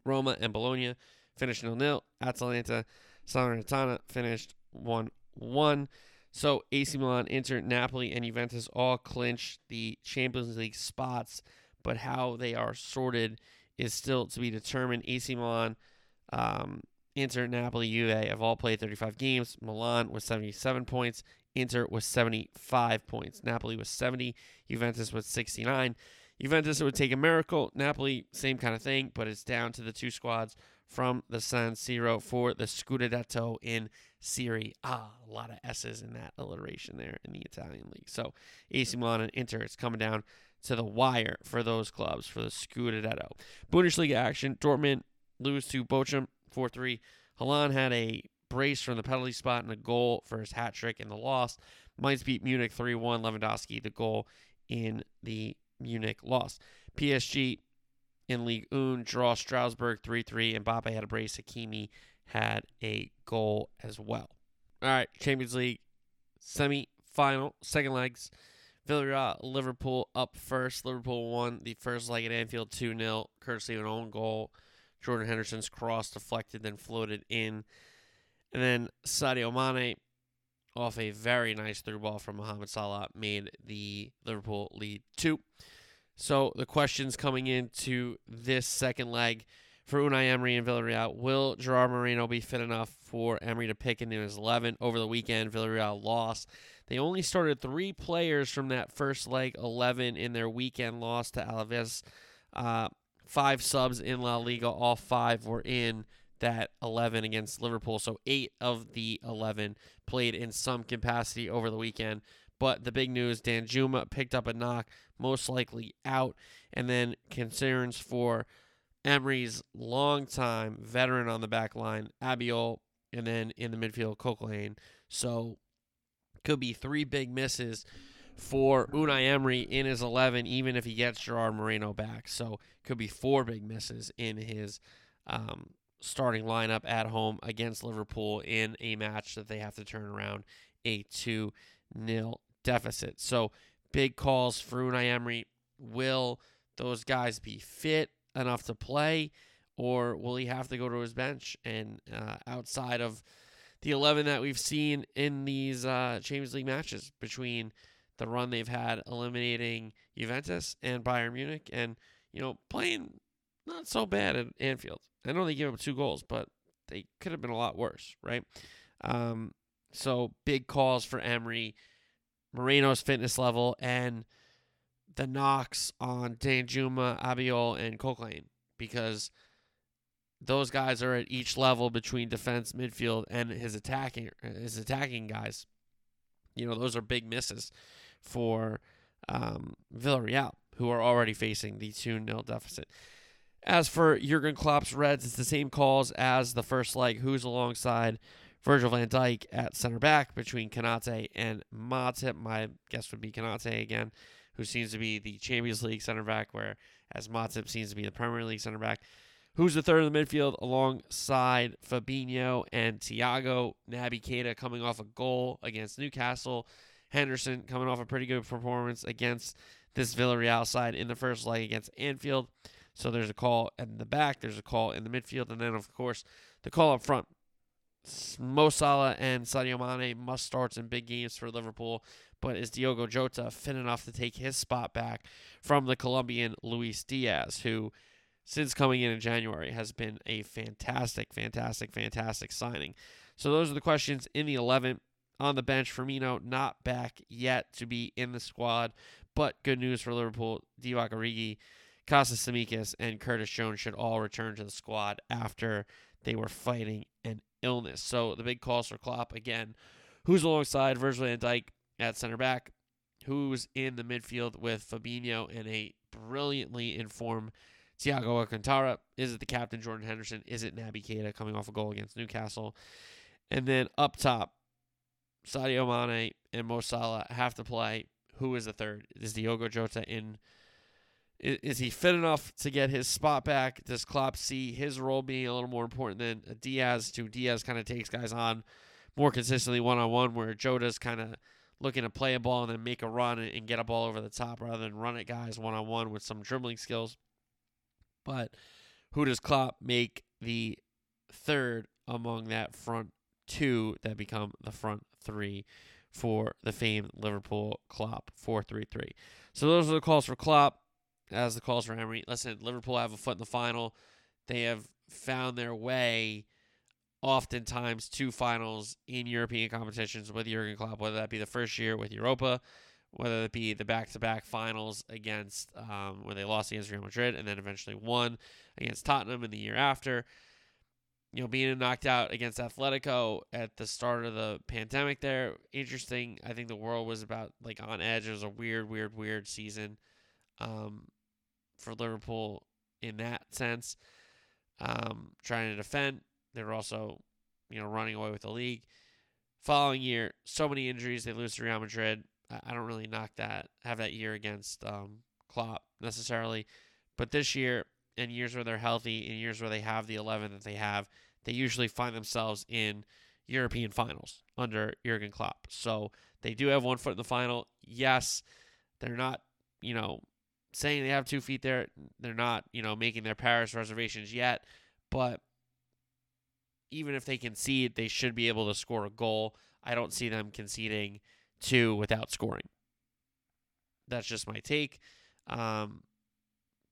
Speaker 3: Roma and Bologna finished 0 0. Atalanta, Salernitana finished 1 1. So AC Milan, Inter, Napoli, and Juventus all clinch the Champions League spots, but how they are sorted is still to be determined. AC Milan, um, Inter, Napoli, Juve have all played 35 games. Milan was 77 points. Inter was 75 points. Napoli was 70. Juventus was 69. Juventus, would take a miracle. Napoli, same kind of thing, but it's down to the two squads from the San Siro for the Scudetto in Serie A. A lot of S's in that alliteration there in the Italian league. So AC Milan and Inter, it's coming down to the wire for those clubs for the Scudetto. Bundesliga action, Dortmund lose to Bochum 4-3. Haaland had a brace from the penalty spot and a goal for his hat trick in the loss. Mainz beat Munich 3 1. Lewandowski, the goal in the Munich loss. PSG in League Un, draw Strasbourg 3 3. And Mbappe had a brace. Hakimi had a goal as well. All right, Champions League semi final, second legs. Villarreal, Liverpool up first. Liverpool won the first leg at Anfield 2 0, courtesy of an own goal. Jordan Henderson's cross deflected, then floated in. And then Sadio Mane, off a very nice through ball from Mohamed Salah, made the Liverpool lead two. So the questions coming into this second leg for Unai Emery and Villarreal. Will Gerard Moreno be fit enough for Emery to pick into his 11? Over the weekend, Villarreal lost. They only started three players from that first leg 11 in their weekend loss to Alaves. Uh, five subs in La Liga. All five were in that 11 against Liverpool. So eight of the 11 played in some capacity over the weekend. But the big news Danjuma picked up a knock, most likely out. And then concerns for Emery's longtime veteran on the back line, Albiol, and then in the midfield, Coquelin. So could be three big misses for Unai Emery in his 11, even if he gets Gerard Moreno back. So could be four big misses in his um, starting lineup at home against Liverpool in a match that they have to turn around a 2 0 deficit. So big calls for Unai Emery. Will those guys be fit enough to play, or will he have to go to his bench? And uh, outside of the 11 that we've seen in these uh, Champions League matches between the run they've had eliminating Juventus and Bayern Munich, and you know playing not so bad at Anfield. I know they gave up two goals, but they could have been a lot worse, right? Um, so big calls for Emery, Moreno's fitness level, and the knocks on Danjuma, Albiol, and Coquelin because those guys are at each level between defense, midfield, and his attacking his attacking guys. You know, those are big misses for um, Villarreal, who are already facing the 2 0 deficit. As for Jurgen Klopp's Reds, it's the same calls as the first leg. Who's alongside Virgil van Dijk at center back between Konate and Matip. My guess would be Konate again, who seems to be the Champions League center back, whereas Matip seems to be the Premier League center back. Who's the third in the midfield alongside Fabinho and Thiago? Naby Keita coming off a goal against Newcastle. Henderson coming off a pretty good performance against this Villarreal side in the first leg against Anfield. So there's a call in the back, there's a call in the midfield, and then, of course, the call up front. Mo Salah and Sadio Mane must starts in big games for Liverpool, but is Diogo Jota fit enough to take his spot back from the Colombian Luis Diaz, who, since coming in in January, has been a fantastic, fantastic, fantastic signing? So those are the questions in the 11. On the bench, Firmino not back yet to be in the squad, but good news for Liverpool. Divock Origi, Kostas Tsimikas, and Curtis Jones should all return to the squad after they were fighting an illness. So the big calls for Klopp again. Who's alongside Virgil van Dijk at center back? Who's in the midfield with Fabinho and a brilliantly informed Thiago Alcantara? Is it the captain Jordan Henderson? Is it Naby Keita coming off a goal against Newcastle? And then up top, Sadio Mane and Mo Salah have to play. Who is the third? Is Diogo Jota in? Is, he fit enough to get his spot back? Does Klopp see his role being a little more important than Diaz? To Diaz kind of takes guys on more consistently one on one, where Jota's kind of looking to play a ball and then make a run and, and get a ball over the top rather than run at guys one on one with some dribbling skills. But who does Klopp make the third among that front two that become the front three for the famed Liverpool Klopp 4-3-3. So those are the calls for Klopp as the calls for Emery. Listen, Liverpool have a foot in the final. They have found their way oftentimes to finals in European competitions with Jurgen Klopp, whether that be the first year with Europa, whether it be the back-to-back finals against um, when they lost against Real Madrid and then eventually won against Tottenham in the year after you know, being knocked out against Atletico at the start of the pandemic there, interesting. I think the world was about like on edge. It was a weird, weird, weird season um, for Liverpool in that sense. Um, trying to defend. They were also, you know, running away with the league. Following year, so many injuries. They lose to Real Madrid. I, I don't really knock that, have that year against um, Klopp necessarily. But this year, in years where they're healthy, in years where they have the 11 that they have, they usually find themselves in European finals under Jurgen Klopp. So they do have one foot in the final. Yes, they're not, you know, saying they have two feet there. They're not, you know, making their Paris reservations yet. But even if they concede, they should be able to score a goal. I don't see them conceding two without scoring. That's just my take. Um,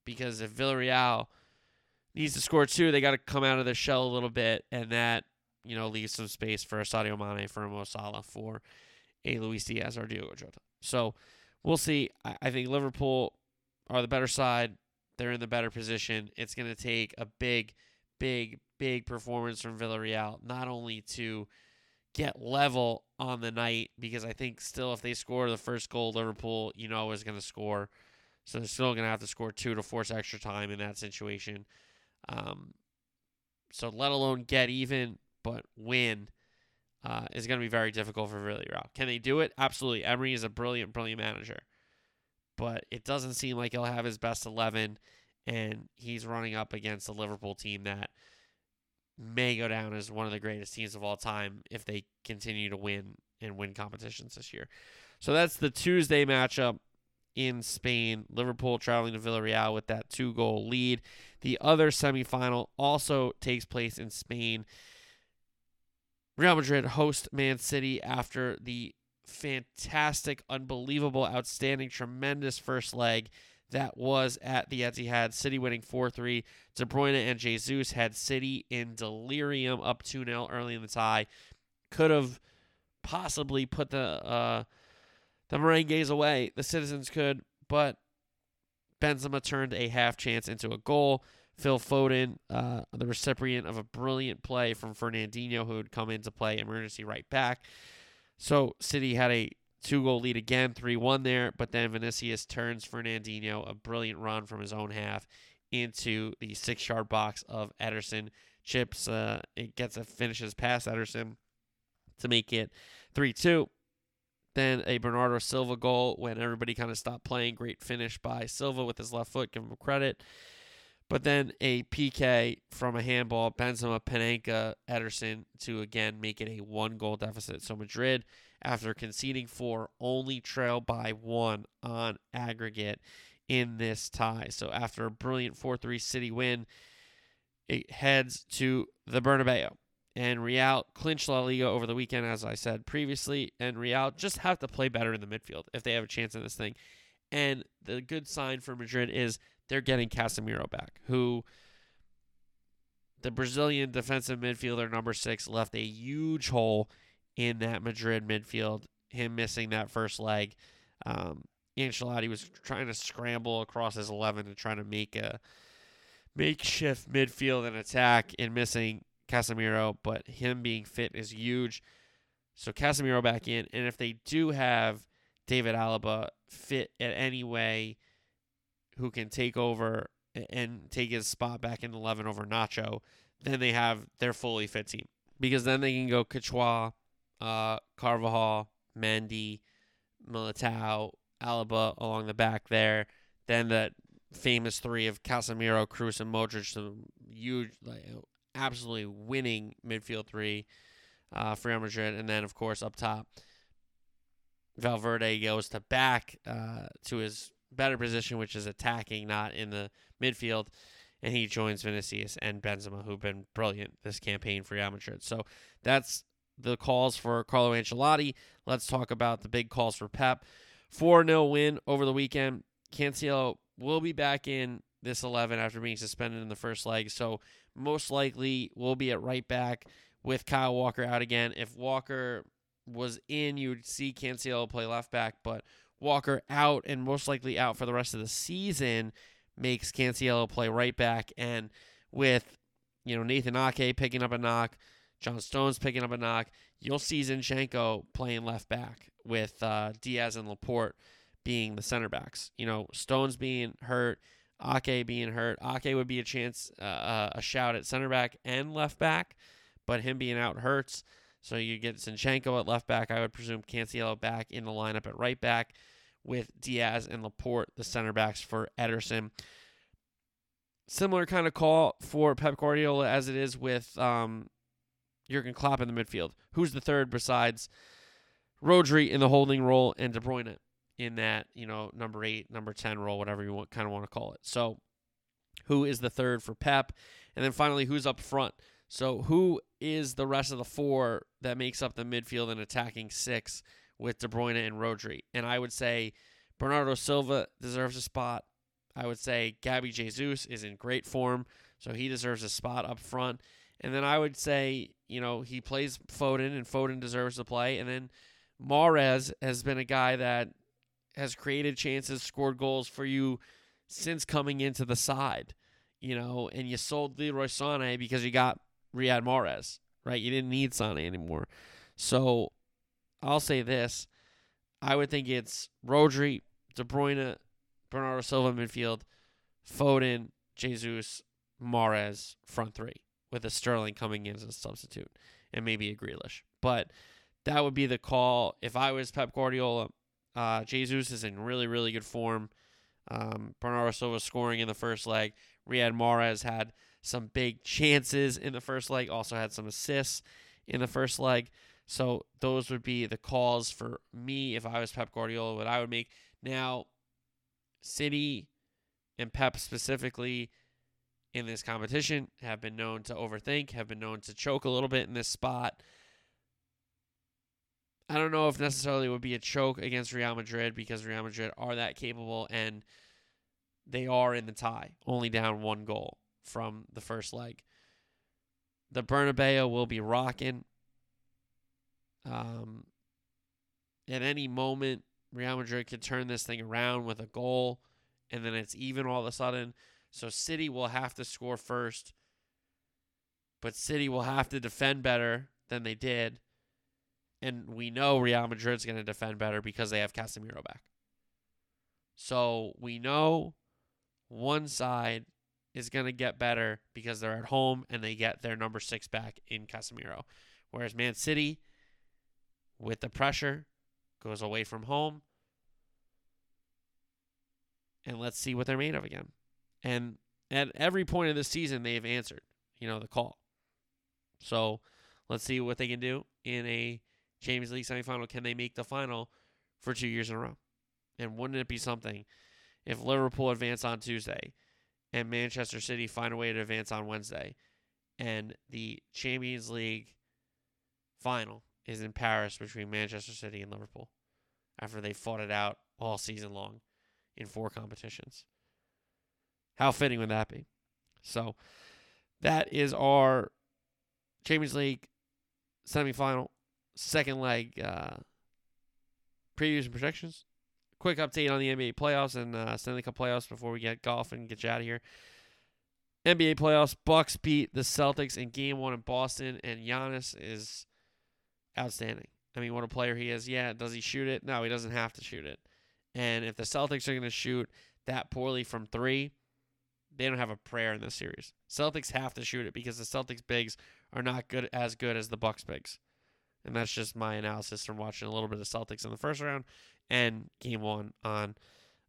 Speaker 3: because if Villarreal needs to score two, they got to come out of their shell a little bit, and that you know leaves some space for Sadio Mane, for Mo Salah, for a Luis Diaz or Diogo Jota. So we'll see. I, I think Liverpool are the better side. They're in the better position. It's going to take a big, big, big performance from Villarreal, not only to get level on the night, because I think still if they score the first goal, Liverpool, you know, is going to score. So they're still going to have to score two to force extra time in that situation. Um, so let alone get even, but win uh, is going to be very difficult for Villarreal. Can they do it? Absolutely. Emery is a brilliant, brilliant manager, but it doesn't seem like he'll have his best eleven, and he's running up against a Liverpool team that may go down as one of the greatest teams of all time if they continue to win and win competitions this year. So that's the Tuesday matchup in Spain. Liverpool traveling to Villarreal with that two goal lead. The other semifinal also takes place in Spain. Real Madrid host Man City after the fantastic, unbelievable, outstanding, tremendous first leg that was at the Etihad. City winning 4 3. De Bruyne and Jesus had City in delirium up 2 0 early in the tie. Could have possibly put the uh, the Merengues away. The Citizens could, but Benzema turned a half chance into a goal. Phil Foden, uh, the recipient of a brilliant play from Fernandinho, who had come into play emergency right back. So City had a two goal lead again, 3 1 there, but then Vinicius turns Fernandinho, a brilliant run from his own half, into the six yard box of Ederson. Chips, uh, it gets a finishes past Ederson to make it 3 2. Then a Bernardo Silva goal when everybody kind of stopped playing. Great finish by Silva with his left foot. Give him credit. But then a PK from a handball, Benzema, Panenka, Ederson to again make it a one goal deficit. So Madrid, after conceding four, only trail by one on aggregate in this tie. So after a brilliant 4 3 City win, it heads to the Bernabeu. And Real clinched La Liga over the weekend, as I said previously. And Real just have to play better in the midfield if they have a chance in this thing. And the good sign for Madrid is they're getting Casemiro back, who the Brazilian defensive midfielder number six left a huge hole in that Madrid midfield. Him missing that first leg. Um, Ancelotti was trying to scramble across his 11 and trying to make a makeshift midfield and attack and missing Casemiro, but him being fit is huge. So Casemiro back in, and if they do have David Alaba fit in any way, who can take over and take his spot back in 11 over Nacho, then they have their fully fit team. Because then they can go Courtois, uh, Carvajal, Mendy, Militao, Alaba along the back there. Then that famous three of Casemiro, Kroos, and Modric, some huge, like, absolutely winning midfield three uh, for Real Madrid. And then, of course, up top, Valverde goes to back uh, to his better position, which is attacking, not in the midfield. And he joins Vinicius and Benzema, who've been brilliant this campaign for Real Madrid. So that's the calls for Carlo Ancelotti. Let's talk about the big calls for Pep. 4 0 win over the weekend. Cancelo will be back in this 11 after being suspended in the first leg. So most likely we'll be at right back with Kyle Walker out again. If Walker was in, you would see Cancelo play left back, but Walker out and most likely out for the rest of the season makes Cancelo play right back. And with, you know, Nathan Ake picking up a knock, John Stones picking up a knock, you'll see Zinchenko playing left back with uh, Dias and Laporte being the center backs. You know, Stones being hurt, Ake being hurt. Ake would be a chance, uh, uh, a shout at center back and left back, but him being out hurts. So you get Zinchenko at left back. I would presume Cancelo back in the lineup at right back with Dias and Laporte, the center backs for Ederson. Similar kind of call for Pep Guardiola as it is with um, Jurgen Klopp in the midfield. Who's the third besides Rodri in the holding role and De Bruyne in that, you know, number eight, number 10 role, whatever you want, kind of want to call it. So, who is the third for Pep? And then finally, who's up front? So, who is the rest of the four that makes up the midfield and attacking six with De Bruyne and Rodri? And I would say Bernardo Silva deserves a spot. I would say Gabby Jesus is in great form, so he deserves a spot up front. And then I would say, you know, he plays Foden, and Foden deserves to play. And then Mahrez has been a guy that has created chances, scored goals for you since coming into the side, you know, and you sold Leroy Sané because you got Riyad Mahrez, right? You didn't need Sané anymore. So I'll say this. I would think it's Rodri, De Bruyne, Bernardo Silva midfield, Foden, Jesus, Mahrez front three with a Sterling coming in as a substitute and maybe a Grealish. But that would be the call. If I was Pep Guardiola, uh, Jesus is in really, really good form. Um, Bernardo Silva scoring in the first leg. Riyad Mahrez had some big chances in the first leg, also had some assists in the first leg. So those would be the calls for me if I was Pep Guardiola, what I would make. Now, City and Pep specifically in this competition have been known to overthink, have been known to choke a little bit in this spot. I don't know if necessarily it would be a choke against Real Madrid because Real Madrid are that capable and they are in the tie, only down one goal from the first leg. The Bernabeu will be rocking. Um, at any moment, Real Madrid could turn this thing around with a goal, and then it's even all of a sudden. So City will have to score first, but City will have to defend better than they did. And we know Real Madrid's going to defend better because they have Casemiro back. So we know one side is going to get better because they're at home and they get their number six back in Casemiro. Whereas Man City, with the pressure, goes away from home, and let's see what they're made of again. And at every point of the season, they've answered, you know, the call. So let's see what they can do in a Champions League semifinal. Can they make the final for two years in a row? And wouldn't it be something if Liverpool advance on Tuesday and Manchester City find a way to advance on Wednesday and the Champions League final is in Paris between Manchester City and Liverpool after they fought it out all season long in four competitions. How fitting would that be? So that is our Champions League semifinal, second leg uh, previews and projections. Quick update on the NBA playoffs and uh, Stanley Cup playoffs before we get golf and get you out of here. NBA playoffs: Bucks beat the Celtics in Game One in Boston, and Giannis is outstanding. I mean, what a player he is. Yeah, does he shoot it? No, he doesn't have to shoot it. And if the Celtics are going to shoot that poorly from three, they don't have a prayer in this series. Celtics have to shoot it because the Celtics bigs are not good as good as the Bucks bigs. And that's just my analysis from watching a little bit of Celtics in the first round and game one on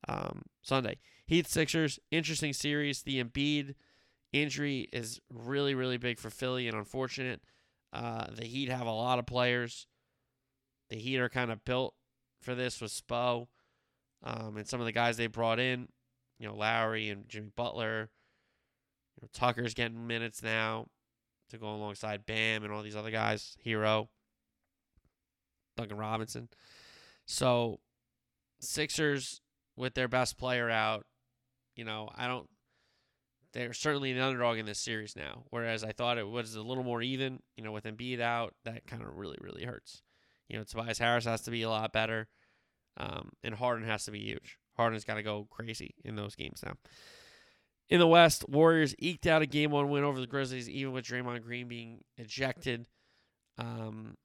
Speaker 3: um, Sunday. Heat Sixers, interesting series. The Embiid injury is really, really big for Philly and unfortunate. Uh, the Heat have a lot of players. The Heat are kind of built for this with Spo um, and some of the guys they brought in. You know, Lowry and Jimmy Butler. You know, Tucker's getting minutes now to go alongside Bam and all these other guys. Herro, Duncan Robinson. So, Sixers with their best player out. You know, I don't they're certainly an underdog in this series now. Whereas I thought it was a little more even, you know, with Embiid out, that kind of really, really hurts. You know, Tobias Harris has to be a lot better, um, and Harden has to be huge. Harden's got to go crazy in those games now. In the West, Warriors eked out a game one win over the Grizzlies, even with Draymond Green being ejected. Um,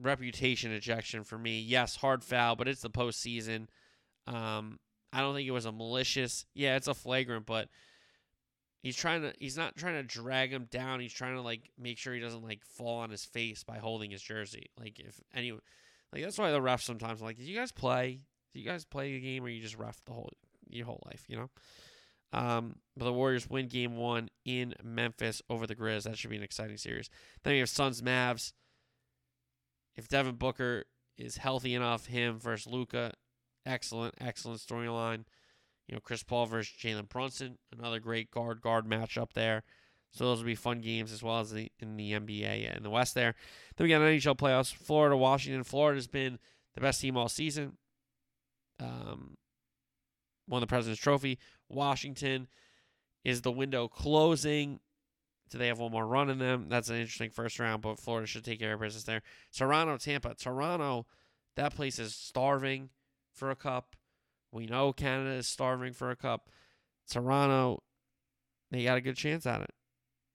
Speaker 3: reputation ejection for me. Yes, hard foul, but it's the postseason. Um, I don't think it was a malicious. Yeah, it's a flagrant, but He's trying to he's not trying to drag him down. He's trying to like make sure he doesn't like fall on his face by holding his jersey. Like if anyone, like that's why the refs sometimes like, did you guys play? Do you guys play the game or you just ref the whole your whole life, you know? Um, but the Warriors win game one in Memphis over the Grizz. That should be an exciting series. Then we have Suns Mavs. If Devin Booker is healthy enough, him versus Luka, excellent, excellent storyline. You know, Chris Paul versus Jalen Brunson, another great guard guard matchup there. So those will be fun games as well as the, in the NBA in the West there. Then we got NHL playoffs. Florida, Washington. Florida's been the best team all season. Um, won the President's Trophy. Washington is the window closing. Do they have one more run in them? That's an interesting first round, but Florida should take care of business there. Toronto, Tampa. Toronto, that place is starving for a cup. We know Canada is starving for a cup. Toronto, they got a good chance at it.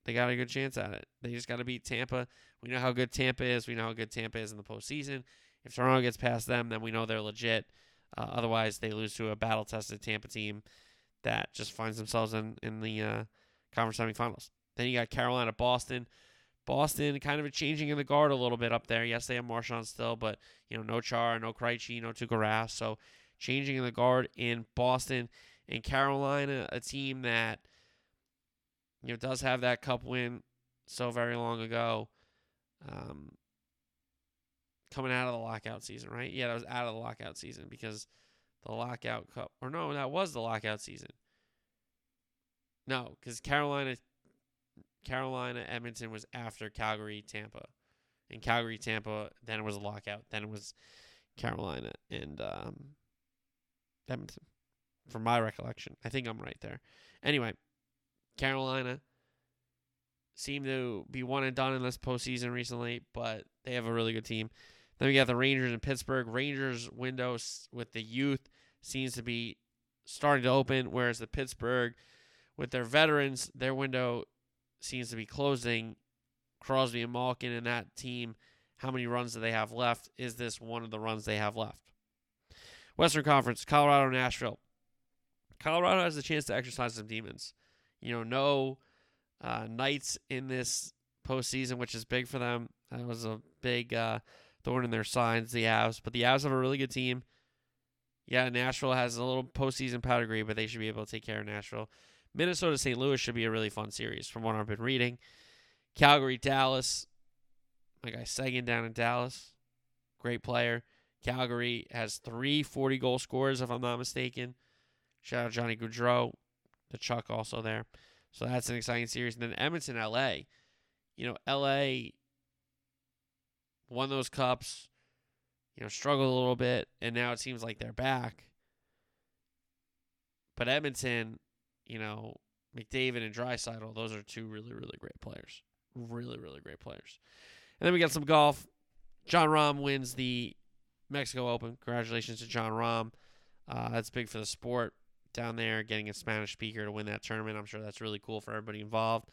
Speaker 3: They got a good chance at it. They just got to beat Tampa. We know how good Tampa is. We know how good Tampa is in the postseason. If Toronto gets past them, then we know they're legit. Uh, otherwise, they lose to a battle tested Tampa team that just finds themselves in, in the uh, conference semifinals. Then you got Carolina, Boston. Boston kind of a changing in the guard a little bit up there. Yes, they have Marchand still, but you know, no Char, no Krejci, no Tuukka Rask. So changing in the guard in Boston and Carolina, a team that you know does have that cup win so very long ago. Um, coming out of the lockout season, right? Yeah, that was out of the lockout season because the lockout cup, or no, that was the lockout season. No, because Carolina, Carolina, Edmonton was after Calgary, Tampa, and Calgary, Tampa. Then it was a lockout. Then it was Carolina, and um, Edmonton, from my recollection. I think I'm right there. Anyway, Carolina seem to be one and done in this postseason recently, but they have a really good team. Then we got the Rangers in Pittsburgh. Rangers windows with the youth seems to be starting to open, whereas the Pittsburgh, with their veterans, their window seems to be closing. Crosby and Malkin and that team, how many runs do they have left? Is this one of the runs they have left? Western Conference, Colorado, Nashville. Colorado has a chance to exercise some demons. You know, no uh, Knights in this postseason, which is big for them. That was a big uh, thorn in their sides, the Avs. But the Avs have a really good team. Yeah, Nashville has a little postseason pedigree, but they should be able to take care of Nashville. Minnesota St. Louis should be a really fun series from what I've been reading. Calgary Dallas. My guy Seguin down in Dallas. Great player. Calgary has three 40 goal scorers, if I'm not mistaken. Shout out Johnny Gaudreau. Tkachuk also there. So that's an exciting series. And then Edmonton, LA. You know, LA won those cups, you know, struggled a little bit, and now it seems like they're back. But Edmonton, you know, McDavid and Draisaitl, those are two really, really great players. Really, really great players. And then we got some golf. Jon Rahm wins the Mexico Open. Congratulations to Jon Rahm. Uh, that's big for the sport down there, getting a Spanish speaker to win that tournament. I'm sure that's really cool for everybody involved.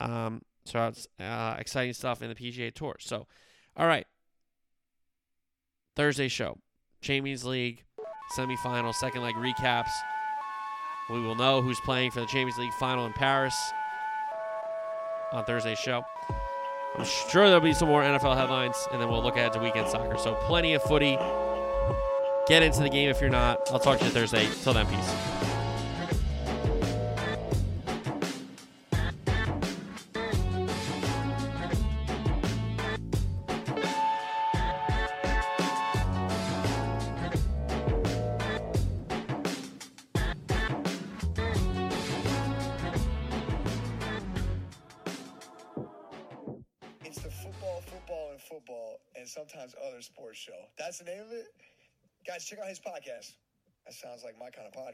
Speaker 3: Um, so it's uh, exciting stuff in the PGA Tour. So, all right. Thursday show, Champions League semifinal, second leg recaps. We will know who's playing for the Champions League final in Paris on Thursday's show. I'm sure there'll be some more NFL headlines, and then we'll look ahead to weekend soccer. So plenty of footy. Get into the game if you're not. I'll talk to you Thursday. Till then, peace.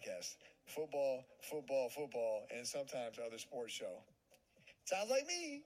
Speaker 1: Podcast. Football, football, football, and sometimes other sports show. Sounds like me.